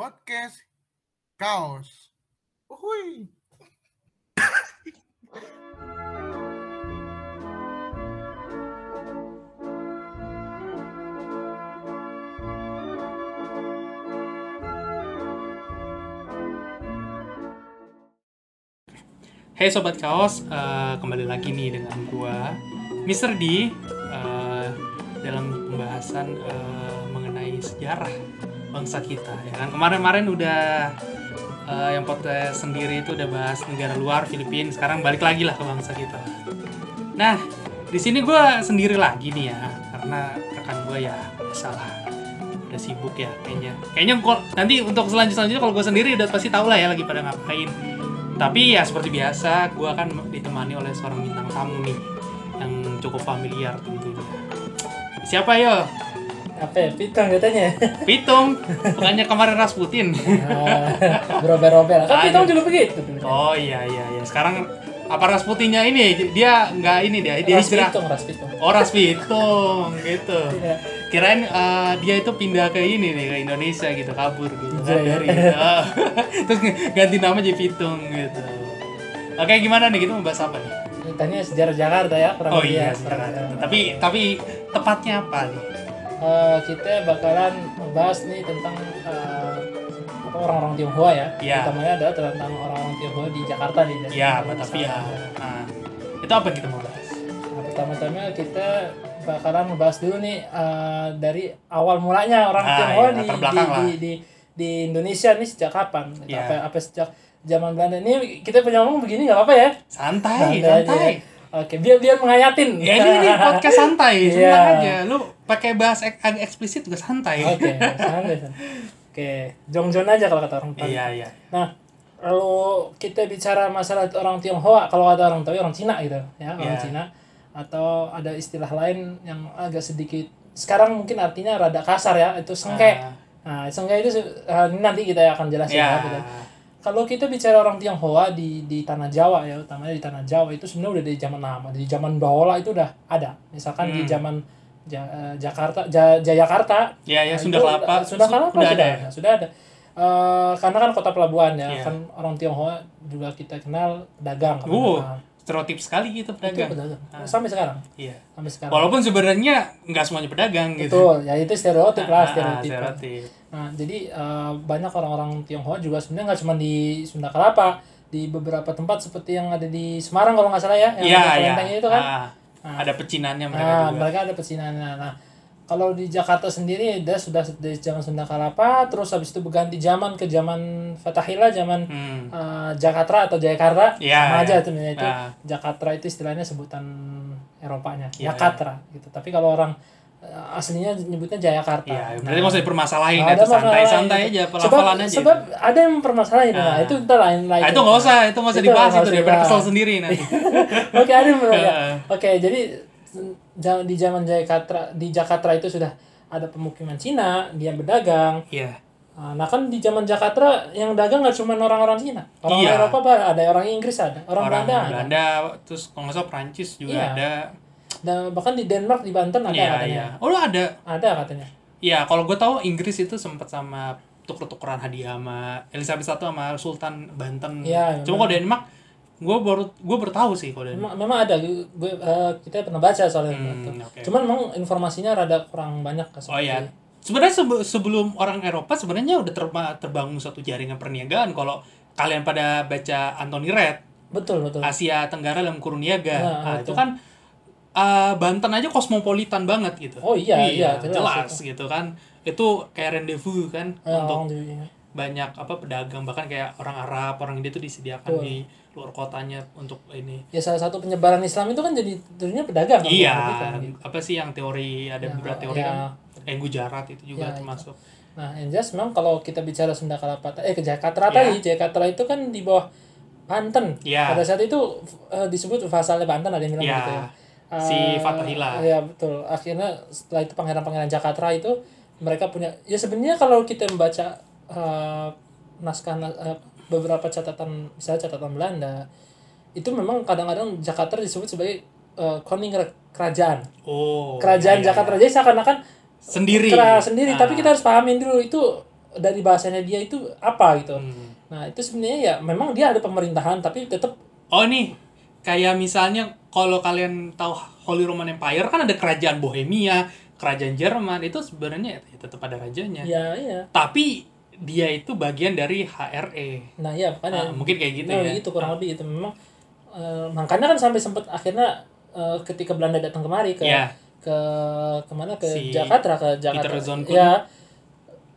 podcast kaos. Uhuy. Hey Sobat Kaos, eh, kembali lagi nih dengan gua Mr. D eh, dalam pembahasan eh, mengenai sejarah bangsa kita ya kan? Kemarin-kemarin udah eh, yang podcast sendiri itu udah bahas negara luar Filipina sekarang balik lagi lah ke bangsa kita. Nah di sini gua sendiri lagi nih ya karena rekan gua ya salah. Udah sibuk ya kayaknya. Kayaknya kok nanti untuk selanjutnya selanjutnya kalau gue sendiri udah pasti tahu lah ya lagi pada ngapain. Tapi ya seperti biasa, gue akan ditemani oleh seorang bintang tamu nih yang cukup familiar tentunya. Siapa yo? Apa ya pitong katanya Pitung, bukannya kemarin Rasputin. Ah, berobel-obel kan pitong Aduh. juga begitu Oh iya iya iya. Sekarang apa Rasputinnya ini dia nggak ini dia dia ras istirahat. ras pitong Oh Rasputin gitu. Iya. Kirain eh, dia itu pindah ke ini nih ke Indonesia gitu kabur gitu kan dari ah. terus ganti nama jadi Pitung gitu. Oke gimana nih kita mau bahas apa nih? tanya sejarah Jakarta ya kurang Oh iya, ya. Kurang lebih. Tapi tapi tepatnya apa nih? Eh, kita bakalan membahas nih tentang apa orang-orang Tionghoa ya Iya. utamanya adalah tentang orang-orang Tionghoa di Jakarta nih Ya, dari Batavia. Nah, itu apa yang kita mau bahas? Nah, pertama-tama kita bakalan membahas dulu nih eh, dari awal mulanya orang Ah, Tionghoa iya, di, di, di, di, di Indonesia nih sejak kapan? Iya. Apa, apa sejak zaman Belanda ini kita punya ngomong begini nggak apa-apa ya? Santai, Santai santai. aja. Oke, biar biar menghayatin. Ya ini, ini podcast santai, Iya. senang aja. Lu pakai bahas ek- agak eksplisit juga santai. Oke, santai. santai. Oke, jong-jong aja kalau kata orang Bali. Iya, iya. Nah, kalau kita bicara masalah orang Tionghoa, kalau ada orang tahu orang Cina gitu, ya orang Iya. Cina atau ada istilah lain yang agak sedikit sekarang mungkin artinya rada kasar ya, itu sengke. Ah, Nah, sengke itu ini nanti kita akan jelasin ya. ya. gitu. Kalau kita bicara orang Tionghoa di di tanah Jawa ya, utamanya di tanah Jawa itu sebenarnya udah dari zaman lama, dari zaman Bahola itu udah ada. Misalkan di Hmm. zaman Ja- eh, Jakarta, Ja- Jayakarta, Ya, ya Nah, Sunda itu, Kelapa. uh, Sunda su- Kelapa udah sudah ada. ada. Sudah ada. Eh, karena kan kota pelabuhan ya, Iya. kan orang Tionghoa juga kita kenal pedagang. kan. Uh, stereotip sekali gitu itu pedagang. pedagang. Ah. Sampai sekarang. Iya. Sampai sekarang. Walaupun sebenarnya nggak semuanya pedagang gitu. Betul, ya itu stereotip lah, Ah, stereotip. stereotip. Nah, jadi eh, banyak orang-orang Tionghoa juga sebenarnya nggak cuma di Sunda Kelapa, di beberapa tempat seperti yang ada di Semarang kalau nggak salah ya, yang Iya, ada iya. kelenteng itu kan. Ah, Nah. ada pecinannya mereka Nah, juga. mereka ada pesinannya. Nah, kalau di Jakarta sendiri dia sudah dari zaman Sunda Kelapa, terus habis itu berganti zaman ke zaman Fatahila, zaman Hmm. eh, Jakarta atau Jakarta, Iya, sama iya. aja itu. Ah. Jakarta itu istilahnya sebutan Eropanya, Iya, Jakarta gitu. Tapi kalau orang aslinya nyebutnya Jayakarta. Iya, Nah, berarti nggak usah dipermasalahin ada itu santai-santai aja, itu. pelafalan aja. Sebab ada yang mempermasalahin, nah, Ah. itu kita lain lain. Ah, itu nggak usah, itu nggak usah Itu dibahas itu usah daripada kesel sendiri nanti. Oke, ada yang berbeda. Heeh. Oke, jadi ja- di zaman Jakarta di Jakarta itu sudah ada pemukiman Cina, dia berdagang. Iya. Ah, Nah kan di zaman Jakarta yang dagang nggak cuma orang-orang Cina, orang Iya. Eropa ada, orang Inggris ada, orang, Orang Belanda ada, Belanda, terus kalau nggak salah Prancis juga Iya. ada. Dan bahkan di Denmark di Banten ada Iya, katanya, iya. Oh, lu ada. ada katanya. Iya, kalau gue tahu Inggris itu sempat sama tuker-tukeran hadiah sama Elizabeth I sama Sultan Banten. Iya, Cuma kalau Denmark, gue baru gue baru tahu sih kalau Denmark. Memang, memang ada, gue eh, kita pernah baca soalnya Hmm, itu. oke. Cuman memang informasinya rada kurang banyak Oh iya. Sebenarnya sebe- sebelum orang Eropa sebenarnya udah terba- terbangun suatu jaringan perniagaan kalau kalian pada baca Anthony Red, Betul betul. Asia Tenggara dalam kurun niaga. Nah, Nah, itu betul. kan uh, Banten aja kosmopolitan banget gitu. Oh iya, iya, jelas jelas, gitu kan. Itu kayak rendezvous kan Eh, untuk di- banyak apa pedagang bahkan kayak orang Arab, orang India itu disediakan Betul. di luar kotanya untuk ini. ya salah satu penyebaran Islam itu kan jadi dulunya pedagang. kan, Iya, gitu. apa sih yang teori ada Ya, beberapa teori ya. kan? Eh Gujarat itu juga Ya, itu. termasuk. Nah, yang jelas memang kalau kita bicara Sunda Kelapa, eh ke Jakarta Ya. tadi, Jakarta itu kan di bawah Banten. Ya. Pada saat itu eh, disebut vasalnya Banten ada yang bilang Ya, gitu ya. Si Eh, Fatahillah. Iya betul. Akhirnya setelah itu pangeran-pangeran Jakarta itu mereka punya ya sebenarnya kalau kita membaca eh, naskah eh, beberapa catatan misalnya catatan Belanda itu memang kadang-kadang Jakarta disebut sebagai eh, koning kerajaan. Oh. Kerajaan iya, iya, Jakarta iya. jadi seakan-akan sendiri. kera sendiri Ah. tapi kita harus pahamin dulu itu dari bahasanya dia itu apa gitu Hmm. nah itu sebenarnya ya memang dia ada pemerintahan tapi tetap Oh nih, kayak misalnya kalau kalian tahu Holy Roman Empire kan ada kerajaan Bohemia, kerajaan Jerman itu sebenarnya ya tetap ada rajanya. ya iya Tapi dia itu bagian dari HRE. nah ya makanya Ah, mungkin kayak gitu nah, ya. gitu kurang lebih itu memang eh, makanya kan sampai sempat akhirnya eh, ketika Belanda datang kemari ke Ya. ke ke mana ke Si Jakarta ke Jakarta Peter Zonkun. ya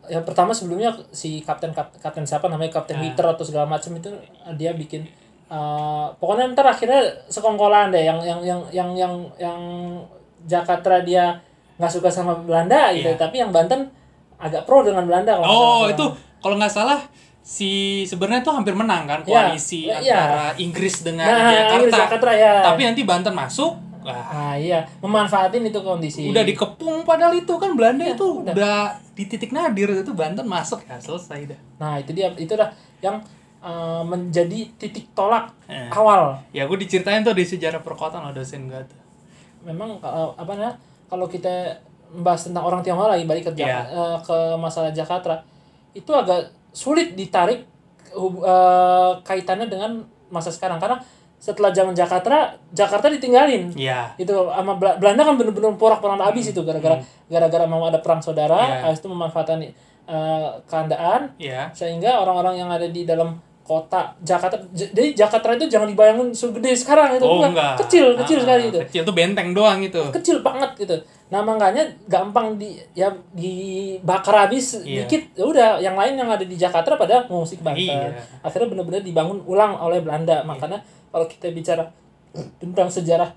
yang pertama sebelumnya si kapten kap- kapten siapa namanya kapten Ah. Witter atau segala macam itu dia bikin eh, pokoknya ntar akhirnya sekongkolan deh yang yang yang yang yang yang Jakarta dia nggak suka sama Belanda gitu Iya. tapi yang Banten agak pro dengan Belanda kalau Oh, itu kalau nggak salah si sebenarnya tuh hampir menang kan Ya, koalisi ya. antara Inggris dengan Nah, Jakarta. Inggris, Jakarta, ya. Tapi nanti Banten masuk, wah, ah iya memanfaatin itu kondisi udah dikepung padahal itu kan Belanda Ya, itu udah. udah. di titik nadir itu Banten masuk ya selesai dah. nah itu dia itu dah yang eh, menjadi titik tolak Eh. awal Ya gue diceritain tuh di sejarah perkotaan loh dosen gue tuh. memang kalau apa namanya kalau kita membahas tentang orang Tionghoa lagi balik ke Jak- eh, ke masalah Jakarta itu agak sulit ditarik eh, kaitannya dengan masa sekarang karena setelah zaman Jakarta Jakarta ditinggalin Iya. itu sama Bel- Belanda kan bener-bener porak-poranda habis itu gara-gara gara-gara mau ada perang saudara Hmm. Iya. habis itu memanfaatkan eh, keadaan Iya. sehingga orang-orang yang ada di dalam kota Jakarta jadi Jakarta itu jangan dibayangin segede sekarang itu Oh enggak. kecil kecil Ah, sekali itu Kecil tuh benteng doang itu. kecil banget gitu nah makanya gampang di ya dibakar habis Iya. dikit ya udah yang lain yang ada di Jakarta pada mengungsi ke Banten Iya. akhirnya benar-benar dibangun ulang oleh Belanda makanya kalau kita bicara tentang sejarah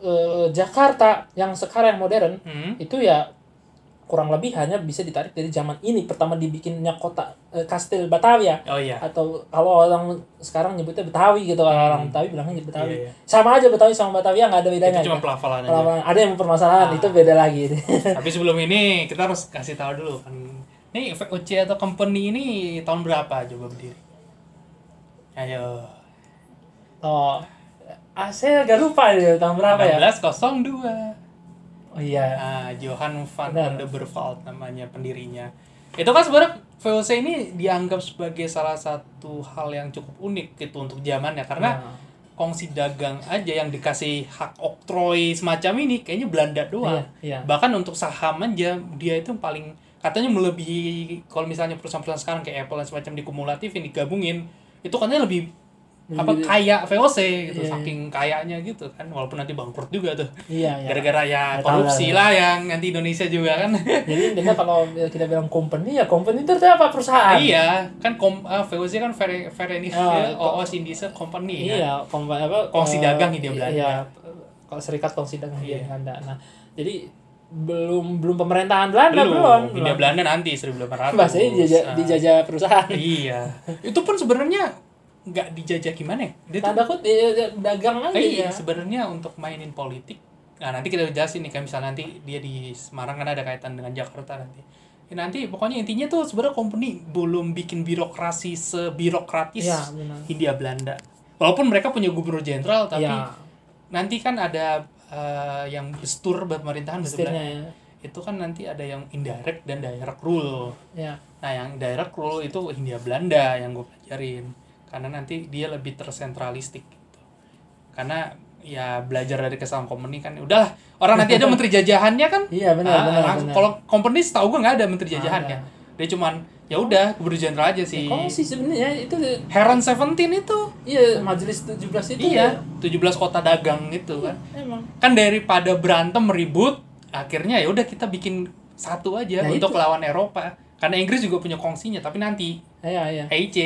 eh, Jakarta yang sekarang modern Hmm. itu ya kurang lebih hanya bisa ditarik dari zaman ini pertama dibikinnya kota eh, kastil Batavia Oh iya. atau kalau orang sekarang nyebutnya Betawi gitu kalau orang Betawi bilangnya Betawi Iya, iya. sama aja Betawi sama Batavia nggak ada bedanya Itu cuma gitu. pelafalan aja. Pelafalan. ada yang permasalahan Ah. itu beda lagi Tapi sebelum ini kita harus kasih tahu dulu kan. Ini VOC atau company ini tahun berapa coba berdiri? Ayo. oh ah, saya agak lupa ya tahun berapa ya 1902. Oh iya Ah, Johan van Benar. der Berveld namanya pendirinya. Itu kan sebenarnya VOC ini dianggap sebagai salah satu hal yang cukup unik gitu untuk zamannya karena Nah, kongsi dagang aja yang dikasih hak oktroy semacam ini kayaknya Belanda doang. iya, iya. Bahkan untuk saham aja dia itu paling katanya melebihi kalau misalnya perusahaan-perusahaan sekarang kayak Apple dan semacam dikumulatif yang digabungin itu katanya lebih apa Lebih- kaya VOC gitu Iya, saking kayanya gitu kan walaupun nanti bangkrut juga tuh iya iya gara-gara ya korupsi lah. yang nanti Indonesia juga kan jadi intinya kalau kita bilang company ya company itu apa perusahaan iya kan kom, ah, VOC kan Very Very Ah, OO Sindisa Company kan? Iya, kompa apa? Kongsi eh, dagang Hindia Belanda. Iya, kalau serikat kongsi dagang Iya. Belanda. Nah, jadi belum belum pemerintahan Belanda belum. belum Belanda nanti 1800 Bahasanya dijajah, Ah. dijajah perusahaan. iya itu pun sebenarnya nggak dijajah gimana ya dia tuh Tanda ya, dagang aja Eh, iya ya. sebenarnya untuk mainin politik nah nanti kita jelasin nih kayak misalnya nanti dia di Semarang kan ada kaitan dengan Jakarta nanti Ya, nanti pokoknya intinya tuh sebenarnya company belum bikin birokrasi sebirokratis Iya, benar. Hindia Belanda walaupun mereka punya gubernur jenderal tapi Iya, nanti kan ada eh, yang gestur pemerintahan bahasa istilahnya Belanda. ya. itu kan nanti ada yang indirect dan direct rule Ya. Nah, yang direct rule itu Hindia Belanda yang gue pelajarin. Karena nanti dia lebih tersentralistik gitu. Karena ya belajar dari kesalahan company kan udahlah orang nanti ada menteri jajahannya kan Iya, benar, Ah, benar, benar. kalau company setahu gue nggak ada menteri Nggak jajahannya ada. dia cuman ya udah gubernur jenderal aja sih Kok sih sebenarnya itu Heron Seventeen itu iya majelis 17 itu iya 17 kota dagang itu kan ya, emang. kan daripada berantem ribut akhirnya ya udah kita bikin satu aja Nah, untuk itu. lawan Eropa karena Inggris juga punya kongsinya tapi nanti Iya, iya. EIC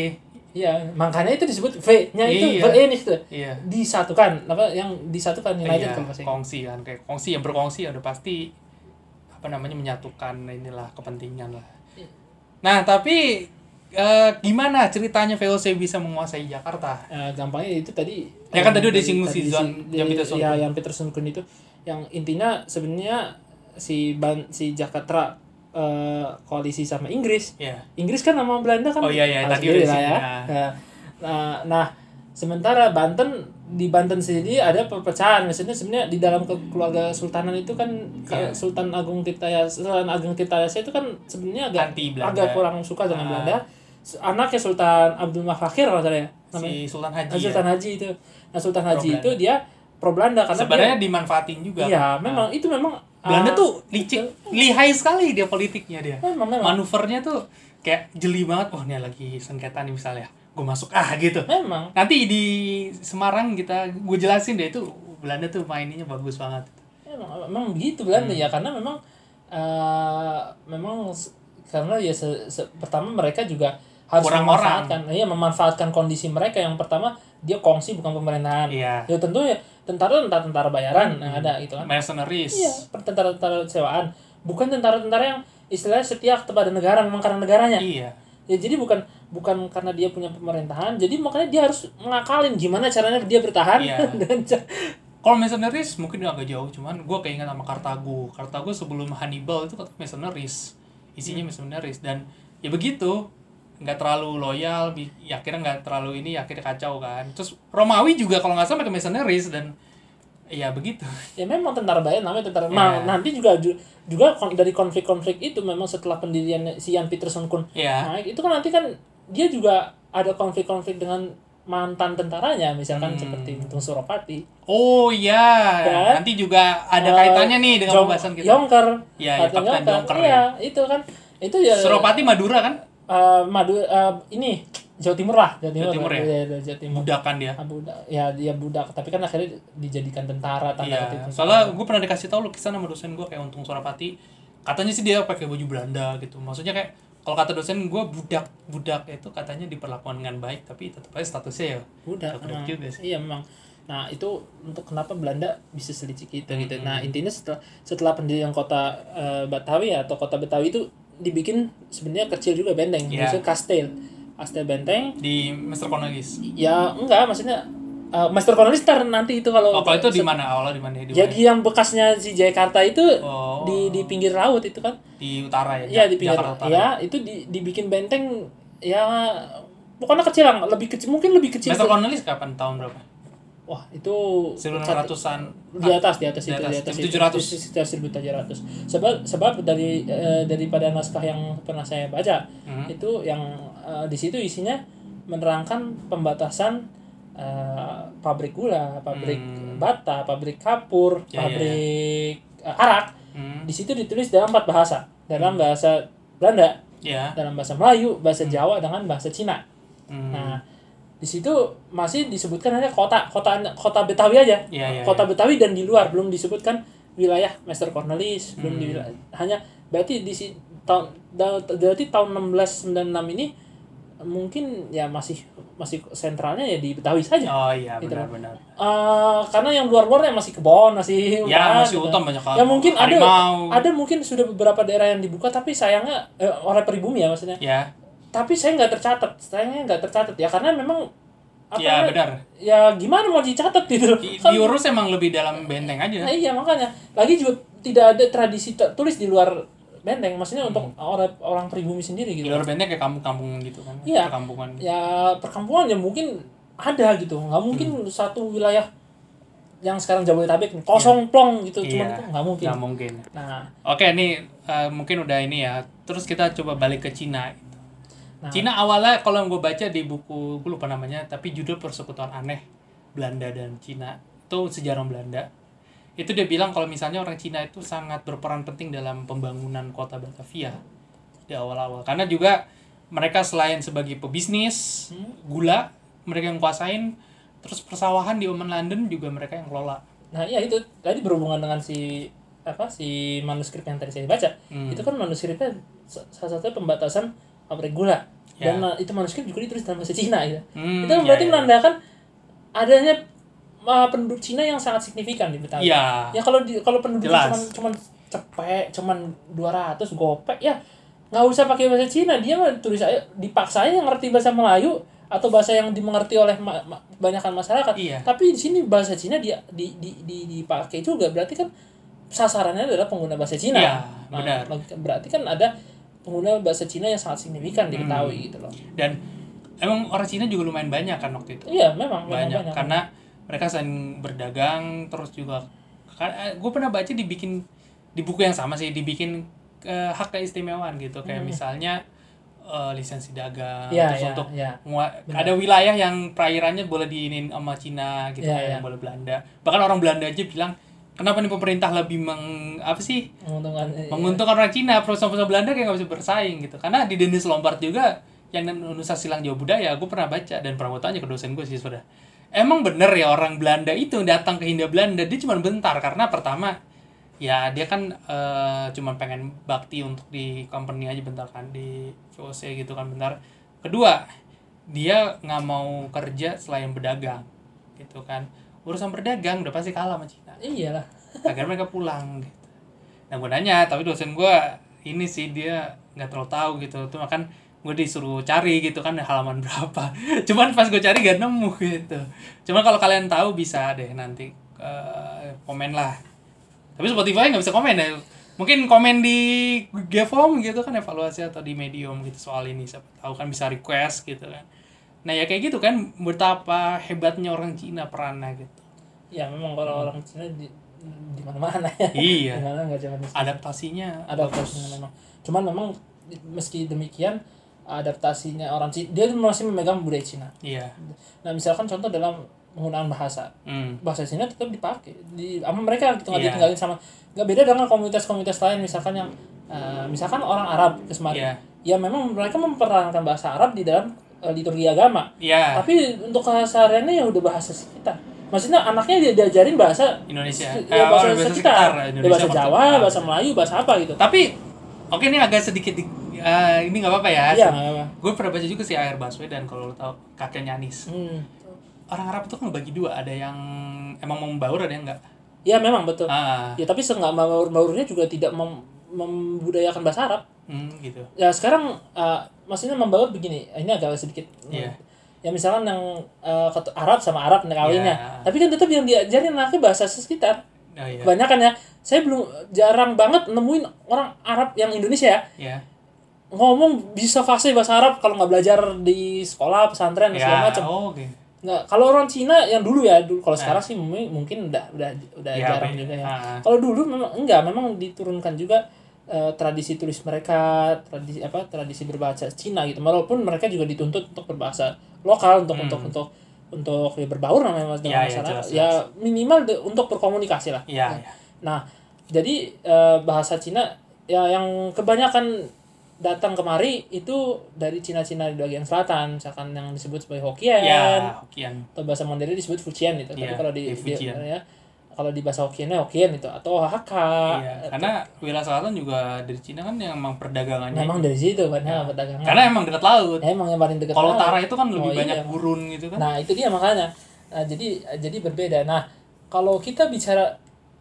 Iya, makanya itu disebut V-nya itu Iya. V-nya itu. iya Disatukan, apa yang disatukan United iya, Inggris. kongsi kan kayak kongsi yang berkongsi udah pasti apa namanya menyatukan inilah kepentingan lah Iya. nah tapi eh, gimana ceritanya VOC bisa menguasai Jakarta Eh, gampangnya itu tadi Ya kan tadi udah disinggung si Zon- yang Peterson ya yang Peterson Kun itu yang intinya sebenarnya si ban si Jakarta eh, koalisi sama Inggris ya Inggris kan sama Belanda kan Oh, iya, iya, tadi udah lah ya ya. Nah, nah, nah sementara Banten di Banten sendiri ada perpecahan maksudnya sebenarnya di dalam ke- keluarga sultanan itu kan Iya. kayak Sultan Agung Tirtayasa Sultan Agung Tirtayasa itu kan sebenarnya agak Anti Belanda. agak kurang suka dengan Ah. Belanda anaknya Sultan Abdul Mafakhir kalau nggak salah ya namanya si Sultan Haji Ah, ya. Sultan Haji itu nah Sultan Haji Pro itu dia pro Belanda karena sebenarnya dia, dimanfaatin juga iya memang itu memang Belanda ah, tuh licik lihai sekali dia politiknya dia. Memang memang. Manuvernya tuh kayak jeli banget. Oh ini lagi sengketa nih misalnya. Gue masuk. Ah gitu. Memang. Nanti di Semarang kita gue jelasin deh itu Belanda tuh mainnya bagus banget. Memang memang begitu Belanda Hmm. ya karena memang eh, memang karena ya se- se- pertama mereka juga harus Kurang memanfaatkan iya memanfaatkan kondisi mereka. Yang pertama dia kongsi bukan pemerintahan. Iya. ya tentu ya tentara tentara tentara bayaran yang ada gitu kan. Mercenaries. Iya tentara tentara sewaan bukan tentara tentara yang istilahnya setia kepada negara memang karena negaranya. Iya. Ya jadi bukan bukan karena dia punya pemerintahan jadi makanya dia harus ngakalin gimana caranya dia bertahan Iya. dengan kalau mercenaries mungkin agak jauh cuman gue keinget sama Kartago. Kartago sebelum Hannibal itu kan mercenaries. Isinya Hmm. mercenaries. Dan ya begitu nggak terlalu loyal ya akhirnya nggak terlalu ini ya akhirnya kacau kan. Terus Romawi juga kalau nggak salah pakai mercenaries dan ya begitu. Ya memang tentara bayan namanya tentara. Iya. nah nanti juga ju- juga dari konflik-konflik itu memang setelah pendirian si Jan Peterson kun ya. naik itu kan nanti kan dia juga ada konflik-konflik dengan mantan tentaranya misalkan Hmm. seperti Untung Suropati. Oh iya. Kan? nanti juga ada Eh, kaitannya nih dengan Jong- pembahasan kita. Yongker. Iya, Kapten Kapten Yongker iya itu kan. Itu ya. Suropati Madura kan eh, Madu eh, ini Jawa Timur lah Jawa Timur, Jawa Timur ya? Iya, Jawa Timur budakan dia Ah, budak ya dia budak tapi kan akhirnya dijadikan tentara tanda tentara. soalnya gue pernah dikasih tahu lukisan sama dosen gue kayak Untung Surapati katanya sih dia pakai baju Belanda gitu maksudnya kayak kalau kata dosen gue budak budak itu katanya diperlakukan dengan baik tapi tetap aja statusnya ya budak Budak memang. juga sih. iya memang nah itu untuk kenapa Belanda bisa selicik itu gitu Hmm. nah intinya setelah setelah pendirian kota eh, Betawi atau kota Betawi itu dibikin sebenarnya kecil juga benteng Iya. maksudnya kastel kastel benteng di Mr. Cornelis ya enggak maksudnya eh, Master Cornelis ntar nanti itu kalau oh kalau itu di mana awalnya di mana di mana jadi yang bekasnya si Jakarta itu Oh. di di pinggir laut itu kan di utara ya Ja- di pinggir Jakarta Utara. ya itu di, dibikin benteng ya pokoknya kecil lah lebih kecil mungkin lebih kecil Mr. Cornelis kapan tahun berapa wah itu 1600-an di atas di atas Di itu atas, di atas jam itu 700. itu sekitar 1700 sebab sebab dari eh, daripada naskah yang pernah saya baca Hmm. itu yang eh, di situ isinya menerangkan pembatasan eh, pabrik gula pabrik Hmm. bata pabrik kapur Ya, ya, ya. pabrik eh, arak hmm. di situ ditulis dalam empat bahasa dalam bahasa Belanda ya dalam bahasa Melayu bahasa Jawa dengan bahasa Cina hmm. Nah, di situ masih disebutkan hanya kota, kota kota Betawi aja. Iya, iya, kota Betawi dan di luar belum disebutkan wilayah Master Cornelis, belum Hmm. di hanya berarti di si, tahun da- berarti tahun 1696 ini mungkin ya masih masih sentralnya ya di Betawi saja. oh iya Gitu. benar-benar Eh, karena yang luar-luarnya masih kebon, masih ya masih gitu. hutan banyak Ya mungkin ada harimau. ada mungkin sudah beberapa daerah yang dibuka tapi sayangnya eh, oleh pribumi ya maksudnya ya tapi saya nggak tercatat. Sayangnya nggak tercatat. Ya karena memang apa ya benar. ya gimana mau dicatat gitu? Loh Di- Kan- diurus emang lebih dalam benteng aja. Nah, iya makanya. Lagi juga tidak ada tradisi tulis di luar benteng. Maksudnya untuk orang orang pribumi sendiri di gitu luar benteng kayak kampung-kampung gitu kan. Iya. perkampungan. Ya perkampungan ya mungkin ada gitu. Nggak mungkin Hmm. satu wilayah yang sekarang Jabodetabek nih, kosong plong gitu. Cuman Iya, itu nggak mungkin. Nggak mungkin. Nah. Oke nih eh, mungkin udah ini ya. Terus kita coba balik ke Cina Nah. Cina awalnya kalau yang gue baca di buku gue lupa namanya tapi judul persekutuan aneh Belanda dan Cina itu sejarah Belanda itu dia bilang kalau misalnya orang Cina itu sangat berperan penting dalam pembangunan kota Batavia di awal-awal karena juga mereka selain sebagai pebisnis Hmm. gula mereka yang kuasain terus persawahan di Oman London juga mereka yang kelola nah iya itu tadi berhubungan dengan si apa si manuskrip yang tadi saya baca Hmm. itu kan manuskripnya sa- salah satu pembatasan pabrik gula Ya. dan itu manuskrip juga ditulis dalam bahasa Cina gitu. Hmm, itu ya, berarti ya. menandakan adanya uh, penduduk Cina yang sangat signifikan di Betawi. Iya. Ya kalau di kalau penduduk Jelas. cuman cuman cepek, cuman 200 gopek ya nggak usah pakai bahasa Cina, dia mah tulis aja dipaksa aja ngerti bahasa Melayu atau bahasa yang dimengerti oleh ma- ma- kebanyakan masyarakat. Iya. Tapi di sini bahasa Cina dia di, di, di, dipakai juga berarti kan sasarannya adalah pengguna bahasa Cina. Iya, Nah, benar. berarti kan ada pengguna bahasa Cina yang sangat signifikan Hmm. Betawi gitu loh. dan emang orang Cina juga lumayan banyak kan waktu itu Iya, memang memang banyak, banyak. karena mereka saling berdagang terus juga gue pernah baca dibikin di buku yang sama sih dibikin eh, hak keistimewaan gitu kayak misalnya eh, lisensi dagang Iya, terus iya, untuk iya. ngua- ada wilayah yang perairannya boleh diinin sama Cina gitu Iya, kayak iya. yang boleh Belanda bahkan orang Belanda aja bilang kenapa nih pemerintah lebih meng apa sih? Menguntungkan eh, menguntungkan orang Cina perusahaan-perusahaan Belanda kayak nggak bisa bersaing gitu. Karena di Dennis Lombard juga yang Nusa Silang Jawa Budaya gue pernah baca dan pernah gue tanya ke dosen gue sih sudah emang bener ya orang Belanda itu datang ke Hindia Belanda dia cuma bentar. Karena pertama ya dia kan eh, cuma pengen bakti untuk di company aja bentar kan di VOC gitu kan bentar. Kedua dia nggak mau kerja selain berdagang gitu kan. Urusan berdagang udah pasti kalah sama Cina iyalah. Akhirnya mereka pulang gitu. Nah gue nanya tapi dosen gue ini sih dia nggak terlalu tahu gitu. Tuh makan gue disuruh cari gitu kan halaman berapa. Cuman pas gue cari gak nemu gitu. Cuman kalau kalian tahu bisa deh nanti eh, komen lah. Tapi Spotify nggak bisa komen ya. Mungkin komen di Gevom gitu kan evaluasi atau di Medium gitu soal ini siapa tahu kan bisa request gitu kan. Nah ya kayak gitu kan betapa hebatnya orang Cina perannya gitu ya memang kalau orang Cina di di mana-mana ya. Iya. Di mana nggak cuma adaptasinya adaptasinya memang. Cuman memang meski demikian adaptasinya orang Cina dia masih memegang budaya Cina. Iya. Nah misalkan contoh dalam penggunaan bahasa. Hmm. bahasa Cina tetap dipakai. Di sama mereka gitu nggak Iya. ditinggalin sama nggak beda dengan komunitas-komunitas lain. Misalkan yang eh, misalkan orang Arab ke Iya. ya memang mereka memperankan bahasa Arab di dalam eh, liturgi agama. Iya, tapi untuk kesehariannya ya udah bahasa sekitar maksudnya anaknya dia diajarin bahasa Indonesia. ya, Eh, bahasa, oh, bahasa sekitar, sekitar, Ya, Indonesia bahasa maksudnya. Jawa Ah. bahasa Melayu bahasa apa gitu Tapi oke ini agak sedikit di, eh, ini nggak apa-apa ya. iya Gue pernah baca juga sih Air Baswedan kalau lo tau kakeknya Anis. hmm. Orang Arab itu kan bagi dua, ada yang emang mau membaur ada yang enggak. ya memang betul Ah, ya tapi seenggak baur-baurnya juga tidak mem- membudayakan bahasa Arab hmm, gitu. ya sekarang uh, maksudnya membaur begini ini agak sedikit Iya. Ya misalkan yang uh, Arab sama Arab kawinnya Iya. tapi kan tetap yang diajarin anaknya bahasa sekitar Oh iya. kebanyakan ya saya belum jarang banget nemuin orang Arab yang Indonesia ya Ya. ngomong bisa fasih bahasa Arab kalau nggak belajar di sekolah pesantren dan segala macam oh, oke. nggak kalau orang Cina yang dulu ya dulu kalau sekarang sih mungkin mungkin udah udah udah Ya, jarang be- juga ya ah. kalau dulu memang enggak memang diturunkan juga eh, tradisi tulis mereka tradisi apa tradisi berbahasa Cina gitu walaupun mereka juga dituntut untuk berbahasa lokal untuk untuk untuk untuk ya, berbaur namanya Hmm. dengan Ya, ya, masyarakat jelas, ya minimal de- untuk berkomunikasi lah Iya, iya. Nah, jadi eh, bahasa Cina ya yang kebanyakan datang kemari itu dari Cina-Cina di bagian selatan, misalkan yang disebut sebagai Hokkien Ya, Hokkien. atau bahasa Mandarin disebut Fujian itu. Tapi Iya, kalau di, di- Fujian. ya, kalau di bahasa Hokkiennya Hokkien itu atau Hakka. Iya, karena wilayah selatan juga dari Cina kan yang emang perdagangannya. memang dari situ kan ya, perdagangan. Karena emang dekat laut. Ya, emang yang paling dekat. Kalau laut. utara itu kan lebih Oh, iya. banyak gurun gitu kan. Nah, itu dia makanya. Nah, jadi jadi berbeda. Nah, kalau kita bicara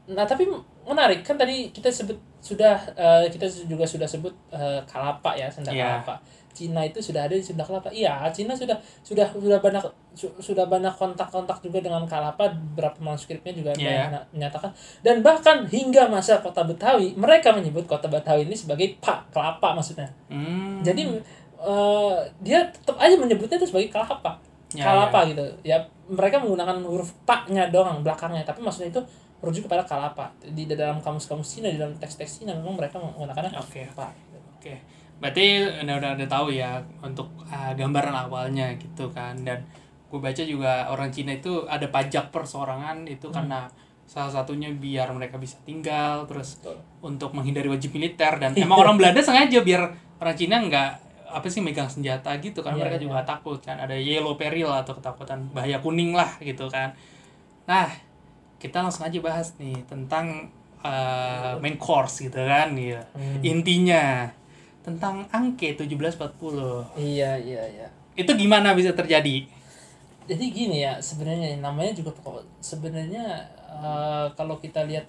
nah tapi menarik kan tadi kita sebut sudah eh, kita juga sudah sebut eh, kalapa ya, senda Iya. kalapa. Cina itu sudah ada di Sunda Kelapa. Iya, Cina sudah sudah sudah banyak su- sudah banyak kontak-kontak juga dengan Kalapa. Beberapa manuskripnya juga ada Iya. menyatakan dan bahkan hingga masa kota Betawi mereka menyebut kota Betawi ini sebagai Pak Kelapa maksudnya. Hmm. Jadi eh, dia tetap aja menyebutnya itu sebagai kalapa. Ya, kalapa gitu. Ya mereka menggunakan huruf paknya doang belakangnya, tapi maksudnya itu merujuk kepada kalapa. Di dalam kamus-kamus Cina, di dalam teks-teks Cina memang mereka menggunakannya Oke. pak. Oke, berarti udah udah ada tahu ya untuk uh, gambaran awalnya gitu kan dan gue baca juga orang Cina itu ada pajak perseorangan itu karena salah satunya biar mereka bisa tinggal terus Betul. untuk menghindari wajib militer dan emang orang Belanda sengaja biar orang Cina nggak apa sih megang senjata gitu kan Iya, mereka iya. juga takut kan ada yellow peril atau ketakutan bahaya kuning lah gitu kan nah kita langsung aja bahas nih tentang uh, main course gitu kan ya Hmm. intinya tentang angke 1740 Iya, iya, iya. itu gimana bisa terjadi Jadi gini ya, sebenarnya namanya juga sebenarnya eh, kalau kita lihat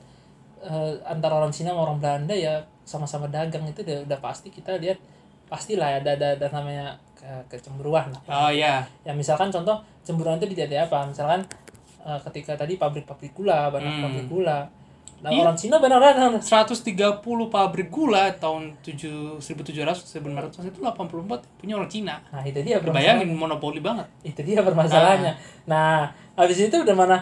eh, antara orang Cina sama orang Belanda ya sama-sama dagang itu udah, udah pasti kita lihat pastilah ya ada ada, ada namanya ke- kecemburuan lah. oh ya Ya misalkan contoh cemburuan itu dijadi apa? Misalkan eh, ketika tadi pabrik-pabrik gula, banyak Hmm. pabrik gula. Nah, Iya. orang Cina benar-benar 130 pabrik gula tahun 7 1700 1900 itu 84 punya orang Cina. Nah, itu dia Bayangin monopoli banget. itu dia permasalahannya nah habis itu udah mana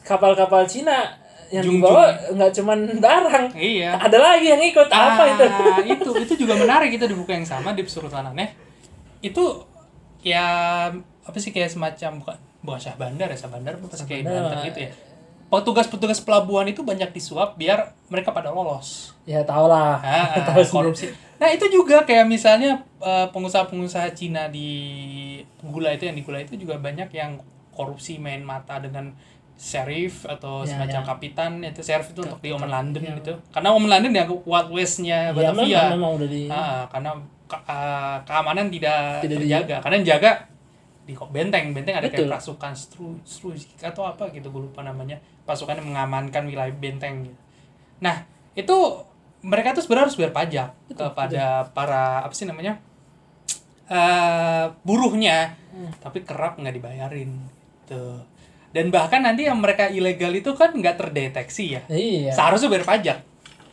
kapal-kapal Cina yang Jung- dibawa nggak cuman barang Iya. ada lagi yang ikut apa itu Ah, itu itu juga menarik itu di buku yang sama di Kesultanannya itu ya apa sih kayak semacam bukan bukan syah bandar ya syah bandar sih kayak eh. gitu ya petugas-petugas pelabuhan itu banyak disuap biar mereka pada lolos ya tau lah Ah, ah, Tahu sendiri. korupsi nah itu juga kayak misalnya eh, pengusaha-pengusaha Cina di gula itu yang di gula itu juga banyak yang korupsi main mata dengan sheriff atau Ya, semacam ya. kapitan itu sheriff itu untuk di Oman London Ya. gitu karena Oman London ya Wild West-nya ya Batavia memang, memang udah di Ah, karena ke- ah, keamanan tidak, Tidak terjaga. Karena yang jaga di kok benteng, benteng ada Betul. kayak pasukan stru, atau apa gitu gue lupa namanya. Pasukan yang mengamankan wilayah benteng. Gitu. Nah, itu mereka tuh sebenarnya harus bayar pajak kepada para apa sih namanya? eh buruhnya. Hmm. Tapi kerap nggak dibayarin gitu. Dan bahkan nanti yang mereka ilegal itu kan nggak terdeteksi ya. iya Seharusnya bayar pajak.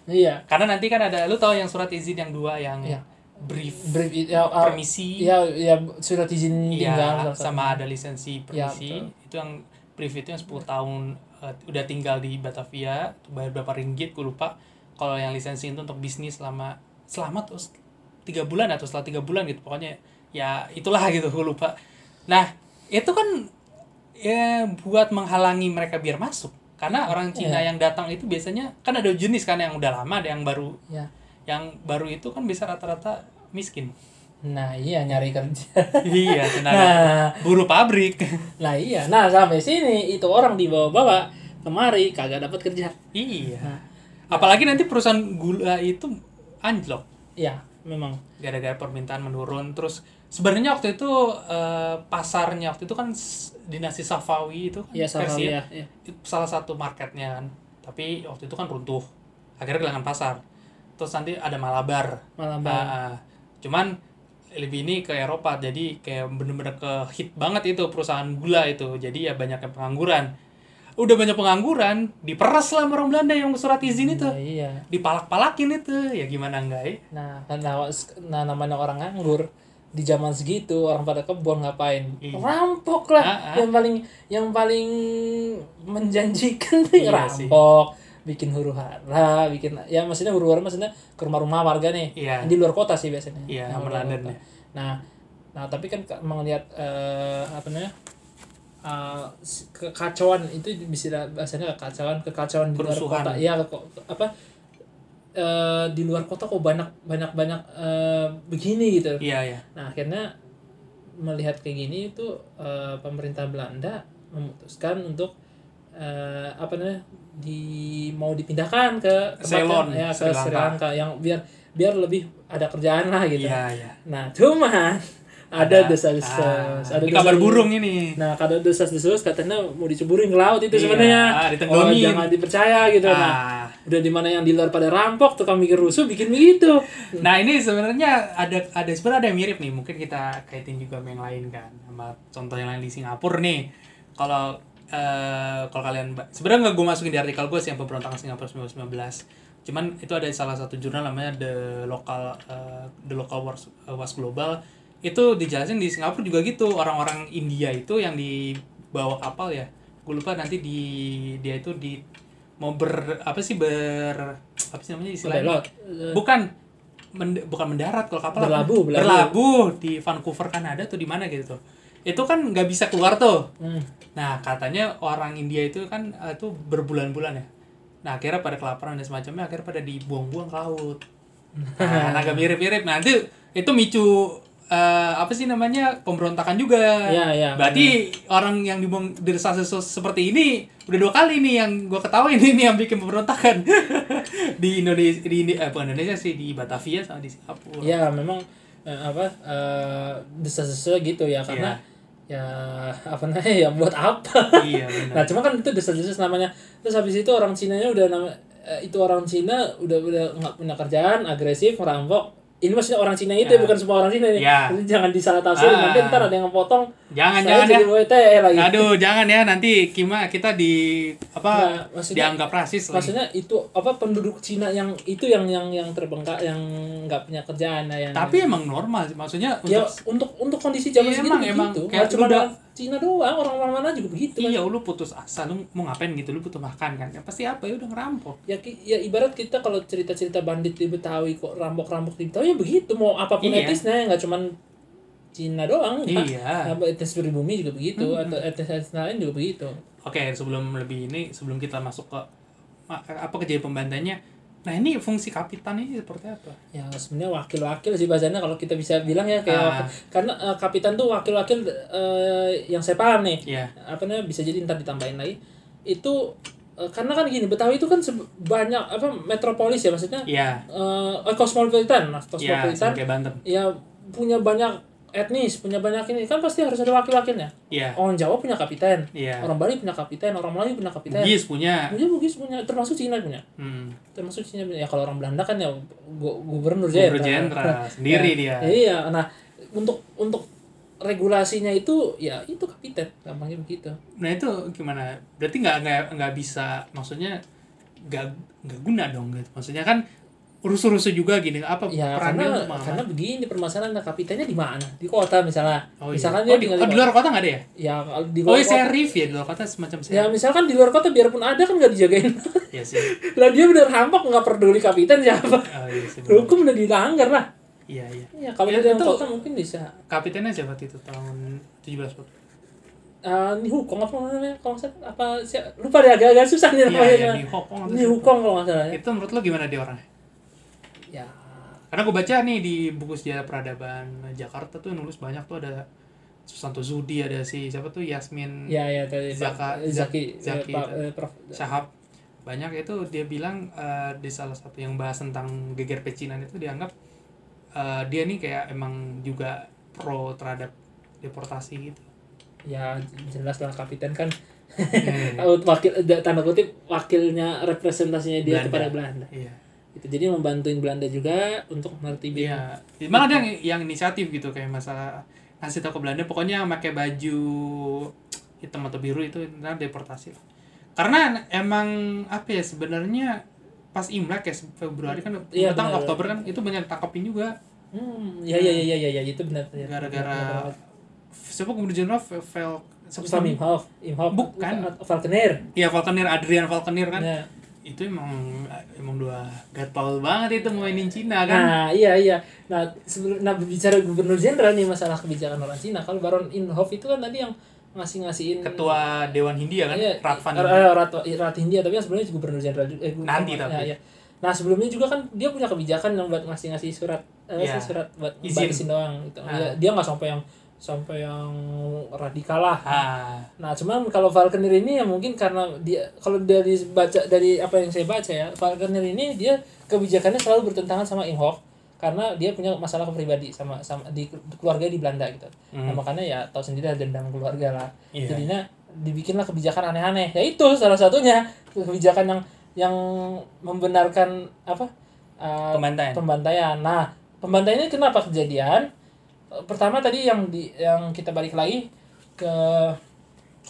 iya Karena nanti kan ada lu tahu yang surat izin yang dua yang Iya. Brief brief ya, ah, permisi. ya ya surat izin iya, tinggal sama ada lisensi Iya, permisi. betul. itu yang brief itu yang 10 tahun eh, udah tinggal di Batavia tuh bayar berapa ringgit gue lupa. Kalau yang lisensi itu untuk bisnis selama selama terus tiga bulan atau setelah tiga bulan gitu pokoknya ya itulah gitu gue lupa. Nah itu kan ya buat menghalangi mereka biar masuk. Karena orang Cina Iya. yang datang itu biasanya kan ada jenis kan yang udah lama ada yang baru ya yang baru itu kan bisa rata-rata miskin. Nah iya nyari kerja. Iya tenaga nah. buruh pabrik. Nah iya. Nah sampai sini itu orang dibawa-bawa kemari kagak dapat kerja. Iya. Nah. apalagi nanti perusahaan gula itu anjlok. Ya memang. Gara-gara permintaan menurun. Terus sebenarnya waktu itu eh, pasarnya waktu itu kan dinasti Safawi itu kan ya Persia, ya, ya. salah satu marketnya kan. Tapi waktu itu kan runtuh. Akhirnya kehilangan pasar terus nanti ada Malabar malah Ah, ah. cuman lebih ini ke Eropa jadi kayak bener-bener ke hit banget itu perusahaan gula itu jadi ya banyak yang pengangguran udah banyak pengangguran diperas lah orang Belanda yang surat izin itu Nah, iya dipalak-palakin itu ya gimana enggak ya Nah, karena nah namanya orang nganggur di zaman segitu orang pada kebun ngapain? Iya. Rampok lah. Ah, ah. Yang paling yang paling menjanjikan Iya rampok, bikin huru hara, bikin ya maksudnya huru hara maksudnya ke rumah-rumah warga nih. Iya. Di luar kota sih biasanya. Sama luar London ya. Nah, nah tapi kan ka- melihat eh, apa namanya? eh, s- kekacauan itu bisa bahasanya kekacauan kekacauan di luar kota ya apa eh, di luar kota kok banyak banyak banyak eh, begini gitu iya ya nah akhirnya melihat kayak gini itu eh, pemerintah Belanda memutuskan untuk eh, apa namanya di mau dipindahkan ke Ceylon, ya Sri ke Lanka. Sri Lanka yang biar biar lebih ada kerjaan lah gitu. Iya ya nah cuman ada. desas-desas ah, ada ini kabar burung ini. Nah, kalau desas-desus katanya mau diceburin ke laut itu Iya, sebenarnya. ah, oh, jangan dipercaya gitu. Nah, ah. udah di mana yang di luar pada rampok, tukang mikir rusuh bikin begitu. Nah ini sebenarnya ada ada sebenarnya ada yang mirip nih. Mungkin kita kaitin juga sama yang lain kan sama contoh yang lain di Singapura nih. Kalau eh kalau kalian sebenarnya nggak gue masukin di artikel gue sih yang pemberontakan Singapura 1919 cuman itu ada salah satu jurnal namanya the local eh, the local wars eh, was global. Itu dijelasin di Singapura juga gitu. Orang-orang India itu yang dibawa kapal ya. Gue lupa nanti di dia itu di mau ber apa sih ber apa sih namanya istilahnya? Bukan mend- bukan mendarat kalau kapal Berlabuh, berlabuh. berlabuh. Di Vancouver Kanada tuh di mana gitu tuh. Itu kan nggak bisa keluar tuh. Hmm. Nah katanya orang India itu kan eh, tuh berbulan-bulan ya. Nah akhirnya pada kelaparan dan semacamnya akhirnya pada dibuang-buang ke laut. Nah, agak mirip-mirip. Nah, nanti itu micu eh, apa sih namanya pemberontakan juga. Iya, iya, berarti orang yang dibuang dari seperti ini udah dua kali nih yang gua ketahui ini yang bikin pemberontakan. Di Indonesia di eh, bukan Indonesia sih di Batavia sama di Singapura. Ya, memang eh, apa eh, desas-desus gitu ya karena ya apa namanya ya buat apa? iya Nah, benar cuma kan itu desas-desus namanya. Terus habis itu orang Cinanya udah nama eh, itu orang Cina udah udah nggak punya kerjaan, agresif, ngerampok. Ini maksudnya orang Cina itu Ya. bukan semua orang Cina nih. Ya. Jadi jangan disalah tafsirin Ah. nanti ntar ada yang potong Jangan Saya jangan ya. WTE lagi. Aduh, jangan ya nanti Kima kita di apa Nah, dianggap rasis lagi. Maksudnya itu apa penduduk Cina yang itu yang yang yang terbengkak yang nggak punya kerjaan ya, yang Tapi emang normal sih. Maksudnya ya untuk untuk untuk kondisi zaman Iya, segitu emang- begitu. emang kayak cuma udah- Cina doang, orang mana juga begitu. kan. iya lu putus asa lu mau ngapain gitu lu butuh makan kan. Ya, pasti apa ya udah ngerampok. Ya, ya ibarat kita kalau cerita-cerita bandit di Betawi kok rampok-rampok di Betawi ya begitu mau apa pun Iya. etnisnya nggak cuman Cina doang ya. Iya. Apa etnis pribumi juga begitu atau etnis-etnis lain juga begitu. Oke, sebelum lebih ini sebelum kita masuk ke apa kejadian pembantainya. Nah, ini fungsi kapitan ini seperti apa? Ya sebenarnya wakil-wakil sih bahasanya kalau kita bisa bilang ya kayak Ah. wakil. karena eh, kapitan tuh wakil-wakil eh, yang saya paham nih. Iya. Apa namanya bisa jadi ntar ditambahin lagi. Itu eh, karena kan gini Betawi itu kan banyak apa metropolis ya maksudnya Iya. eh eh, cosmopolitan, nah, Iya, cosmopolitan sebagai Banten. ya punya banyak etnis, punya banyak ini kan pasti harus ada wakil-wakilnya. Iya. Orang Jawa punya kapiten, Iya. orang Bali punya kapiten, orang Melayu punya kapiten. Bugis punya. Punya Bugis punya, termasuk Cina punya. Hmm. Termasuk Cina punya. Ya kalau orang Belanda kan ya gu- gubernur jenderal. Jenderal sendiri dia. Ya, iya, nah untuk untuk regulasinya itu ya itu kapiten, gampangnya begitu. Nah itu gimana? Berarti nggak nggak nggak bisa maksudnya nggak nggak guna dong gitu. Maksudnya kan rusuh-rusuh juga gini. Apa Ya perannya karena karena begini permasalahan kapitennya di mana? Di kota misalnya. Oh, iya. misalkan oh, dia di, oh, di luar kota nggak ada ya? Ya di Oh, luar iya, kota- serif ya di luar kota semacam Ya serif. misalkan di luar kota biarpun ada kan nggak dijagain. Iya sih. lah dia bener rampok nggak peduli kapiten siapa. Oh, iya sih. Hukum udah dilanggar lah. Iya iya. Ya kalau Ya, di kota mungkin bisa. Kapitennya siapa itu tahun 17 berapa? Eh, ini hukum apa namanya kalau nggak salah apa lupa deh agak-agak susah nih Iya namanya. iya atau Ini siapa? hukum kalau nggak salah ya. Itu menurut lo gimana dia orangnya? Karena gue baca nih di buku sejarah peradaban Jakarta tuh nulis banyak tuh ada Susanto Zudi ada si siapa tuh Yasmin ya ya tadi Zaka- Pak Zaki Zaki. eh, eh, Prof Syahab banyak itu dia bilang eh, di salah satu yang bahas tentang geger pecinan itu dianggap eh, dia nih kayak emang juga pro terhadap deportasi gitu. ya jelas lah kapiten kan Hmm. wakil da- tanda kutip wakilnya representasinya dia Belanda. kepada Belanda Iya. Itu jadi membantuin Belanda juga untuk menertibin Iya. Malah ada yang, yang inisiatif gitu kayak masalah ngasih tahu ke Belanda pokoknya pakai baju hitam atau biru itu nah deportasi. Karena emang apa ya sebenarnya pas Imlek ya Februari kan Iya, datang. Oktober kan itu banyak tangkapin juga hmm ya ya ya ya ya, ya itu benar ya. gara-gara siapa gubernur jenderal Vel siapa namanya? Imhoff Imhoff Bukan. Falconer Iya Falconer Adrian Falconer kan Ya. Itu emang emang dua gatal banget itu mainin Cina kan Nah, iya iya. Nah, sebelum nah bicara gubernur jenderal nih masalah kebijakan orang Cina. Kalau Baron Inhofe itu kan tadi yang ngasih-ngasihin ketua Dewan Hindia kan Iya, Ratvan eh, eh, Rat, Rat Hindia tapi yang sebelumnya gubernur jenderal. Eh, Nanti ya, tapi. ya. Nah, sebelumnya juga kan dia punya kebijakan yang buat ngasih-ngasih surat eh, Iya. surat buat Izin. doang gitu. Ah. Dia, dia nggak sampai yang sampai yang radikal lah. ah Nah, cuman kalau Falconer ini ya mungkin karena dia kalau dari baca dari apa yang saya baca ya, Falconer ini dia kebijakannya selalu bertentangan sama Imhoff karena dia punya masalah pribadi sama sama di keluarga di Belanda gitu. Nah, Hmm. makanya ya tahu sendiri lah dendam keluarga lah. Iya. Jadinya dibikinlah kebijakan aneh-aneh. Ya itu salah satunya kebijakan yang yang membenarkan apa? uh, Pembantaian. pembantaian. Nah, pembantaian ini kenapa kejadian? Pertama tadi yang di yang kita balik lagi ke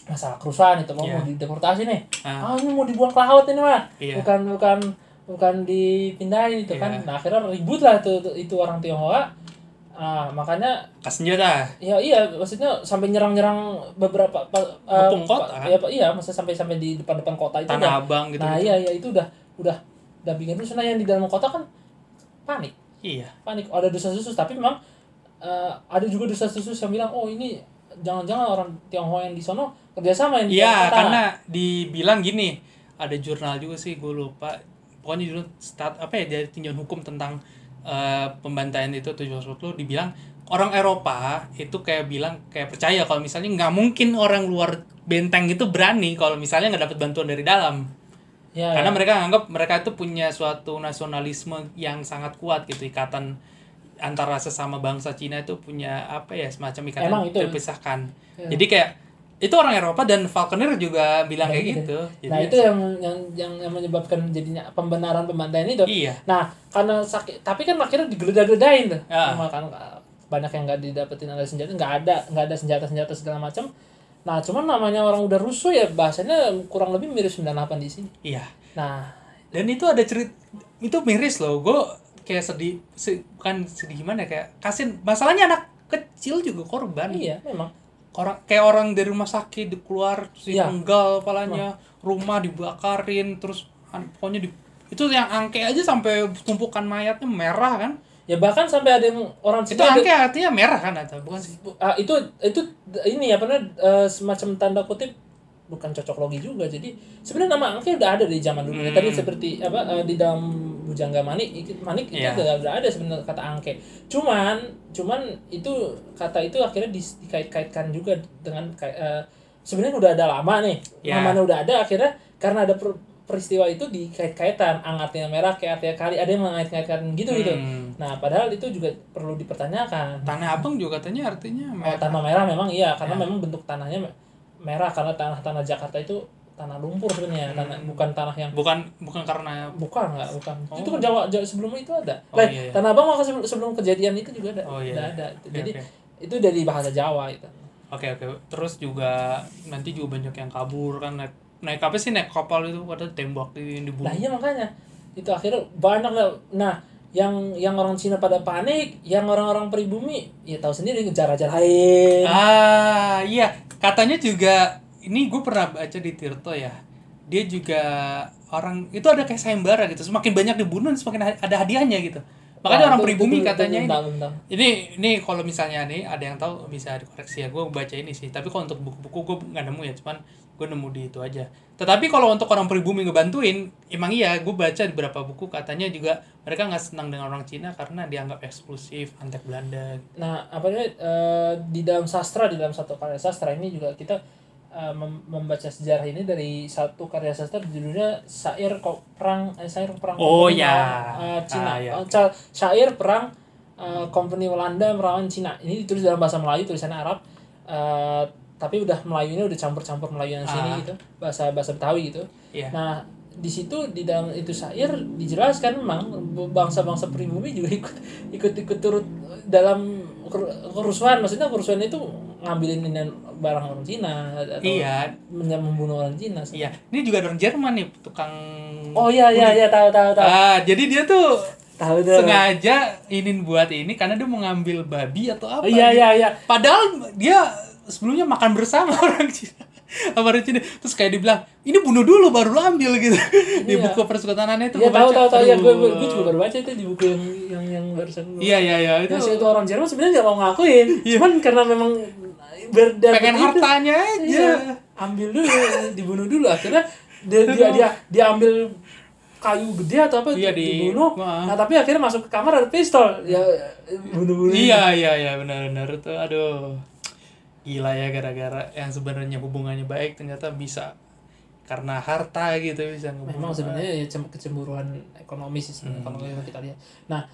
masalah kerusuhan itu mau Iya. mau dideportasi nih. Ah. Ah, ini mau dibuang ke laut ini mah. Iya. Bukan bukan bukan dipindahin itu kan. Iya. Nah, akhirnya ribut lah tuh- itu orang Tionghoa. Ah, makanya kas senjata ya iya maksudnya sampai nyerang-nyerang beberapa pa, Ngepung kota, kan? ya, iya maksudnya sampai sampai di depan-depan kota itu udah- tanah abang gitu nah iya iya itu udah udah udah bikin rusuh nah yang di dalam kota kan panik iya panik ada desas-desus tapi memang eh, ada juga desas-desus yang bilang oh ini jangan-jangan orang Tionghoa yang di sono kerjasama yang Iya, karena dibilang gini, ada jurnal juga sih, gue lupa. Pokoknya jurnal stat apa ya dari tinjauan hukum tentang eh, pembantaian itu tujuh lu dibilang orang Eropa itu kayak bilang kayak percaya kalau misalnya nggak mungkin orang luar benteng itu berani kalau misalnya nggak dapat bantuan dari dalam. ya, Karena ya. mereka anggap mereka itu punya suatu nasionalisme yang sangat kuat gitu ikatan antara sesama bangsa Cina itu punya apa ya semacam ikatan Emang itu. terpisahkan. Ya. Jadi kayak itu orang Eropa dan Falconer juga bilang Nah, kayak gitu. gitu. Jadi nah itu yang, yang yang yang menyebabkan jadinya pembenaran pembantaian itu iya. nah karena sakit tapi kan akhirnya digeledah-geledahin tuh Ya. sama kan banyak yang nggak didapetin ada senjata nggak ada nggak ada senjata senjata segala macam nah cuman namanya orang udah rusuh ya bahasanya kurang lebih mirip 98 di sini iya nah dan itu ada cerita itu miris loh gue kayak sedih se- bukan sedih gimana ya, kayak kasin masalahnya anak kecil juga korban. Iya memang. Orang kayak orang dari rumah sakit dikeluar terus Iya. dipenggal kepalanya rumah dibakarin terus pokoknya di itu yang angke aja sampai tumpukan mayatnya merah kan? Ya bahkan sampai ada yang orang itu Cina ada- angke artinya merah kan atau bukan sih? Ah, itu itu ini apa namanya eh, semacam tanda kutip bukan cocok logi juga. Jadi sebenarnya nama angke udah ada di zaman dulu. Hmm. tadi seperti apa eh, di dalam bujangga manik manik itu udah, udah ada sebenarnya kata angke cuman cuman itu kata itu akhirnya dis- dikait-kaitkan juga dengan eh, sebenarnya udah ada lama nih Iya. namanya udah ada akhirnya karena ada per- peristiwa itu dikait-kaitan ang artinya merah kayak artinya kali ada yang mengait-kaitkan gitu gitu Hmm. nah padahal itu juga perlu dipertanyakan tanah abang juga katanya artinya Oh, merah tanah merah memang iya karena Ya. memang bentuk tanahnya me- merah karena tanah-tanah Jakarta itu tanah lumpur sebenarnya tanah bukan tanah yang bukan bukan karena bukan nggak bukan Oh. itu kan Jawa, Jawa sebelumnya itu ada Oh, Lah, iya, iya. tanah abang sebelum, sebelum kejadian itu juga ada Oh, iya, udah iya. ada Oke, jadi oke. itu dari bahasa Jawa itu Oke oke. Terus juga nanti juga banyak yang kabur kan naik naik apa sih naik kapal itu pada tembak di dibunuh. nah iya makanya itu akhirnya banyak lah nah yang yang orang Cina pada panik yang orang-orang pribumi ya tahu sendiri ngejar-ngejar lain Ah iya katanya juga ini gue pernah baca di Tirto ya. Dia juga orang itu ada kayak sayembara gitu. Semakin banyak dibunuh semakin ada hadiahnya gitu. Makanya Wah, orang itu- pribumi itu- itu katanya ini, tahu, belum tahu. ini ini kalau misalnya nih ada yang tahu bisa dikoreksi ya. Gue baca ini sih. Tapi kalau untuk buku-buku gue nggak nemu ya. Cuman gue nemu di itu aja. Tetapi kalau untuk orang pribumi ngebantuin, emang iya. Gue baca di beberapa buku katanya juga mereka nggak senang dengan orang Cina karena dianggap eksklusif, antek Belanda. Nah, apa namanya eh, di dalam sastra di dalam satu karya sastra ini juga kita eh, mem- membaca sejarah ini dari satu karya sastra judulnya Syair Ko- Perang eh, Syair Perang Oh, Kompeni ya. Eh, Cina. Ah, ya. Ca- Syair Perang eh, Kompeni Belanda melawan Cina. Ini ditulis dalam bahasa Melayu tulisannya Arab. Eh, tapi udah Melayu ini udah campur-campur Melayu yang sini Ah. gitu. Bahasa bahasa Betawi gitu. Iya. Nah, di situ di dalam itu syair dijelaskan memang bangsa-bangsa pribumi juga ikut ikut ikut turut dalam ker- kerusuhan maksudnya kerusuhan itu ngambilin barang orang Cina atau Iya, membunuh orang Cina Iya, ini juga orang Jerman nih, tukang. oh iya iya iya tahu tahu tahu Ah, jadi dia tuh tahu tuh sengaja ingin buat ini karena dia mau ngambil babi atau apa. Oh, iya gitu. iya iya Padahal dia sebelumnya makan bersama orang Cina. Sama orang Cina. Terus kayak dibilang, ini bunuh dulu baru lo ambil gitu. Di Iya. buku persekutanan itu Iya tahu tahu tahu ya gue gue juga baru baca itu di buku yang yang yang barusan Iya, iya, iya. Itu Nah, itu orang Jerman sebenarnya nggak mau ngakuin cuman karena memang berda pengen hartanya aja. Iya, ambil dulu, dibunuh dulu. Akhirnya dia dia dia, dia ambil kayu gede atau apa Iya, di- dibunuh. Wah. Nah, tapi akhirnya masuk ke kamar ada pistol. Ya bunuh-bunuh. Iya, iya, iya, benar-benar itu. Aduh. Gila ya gara-gara yang sebenarnya hubungannya baik ternyata bisa karena harta gitu bisa. Memang sebenarnya ya cem- kecemburuan ekonomis sih Hmm, kalau kita lihat. Nah,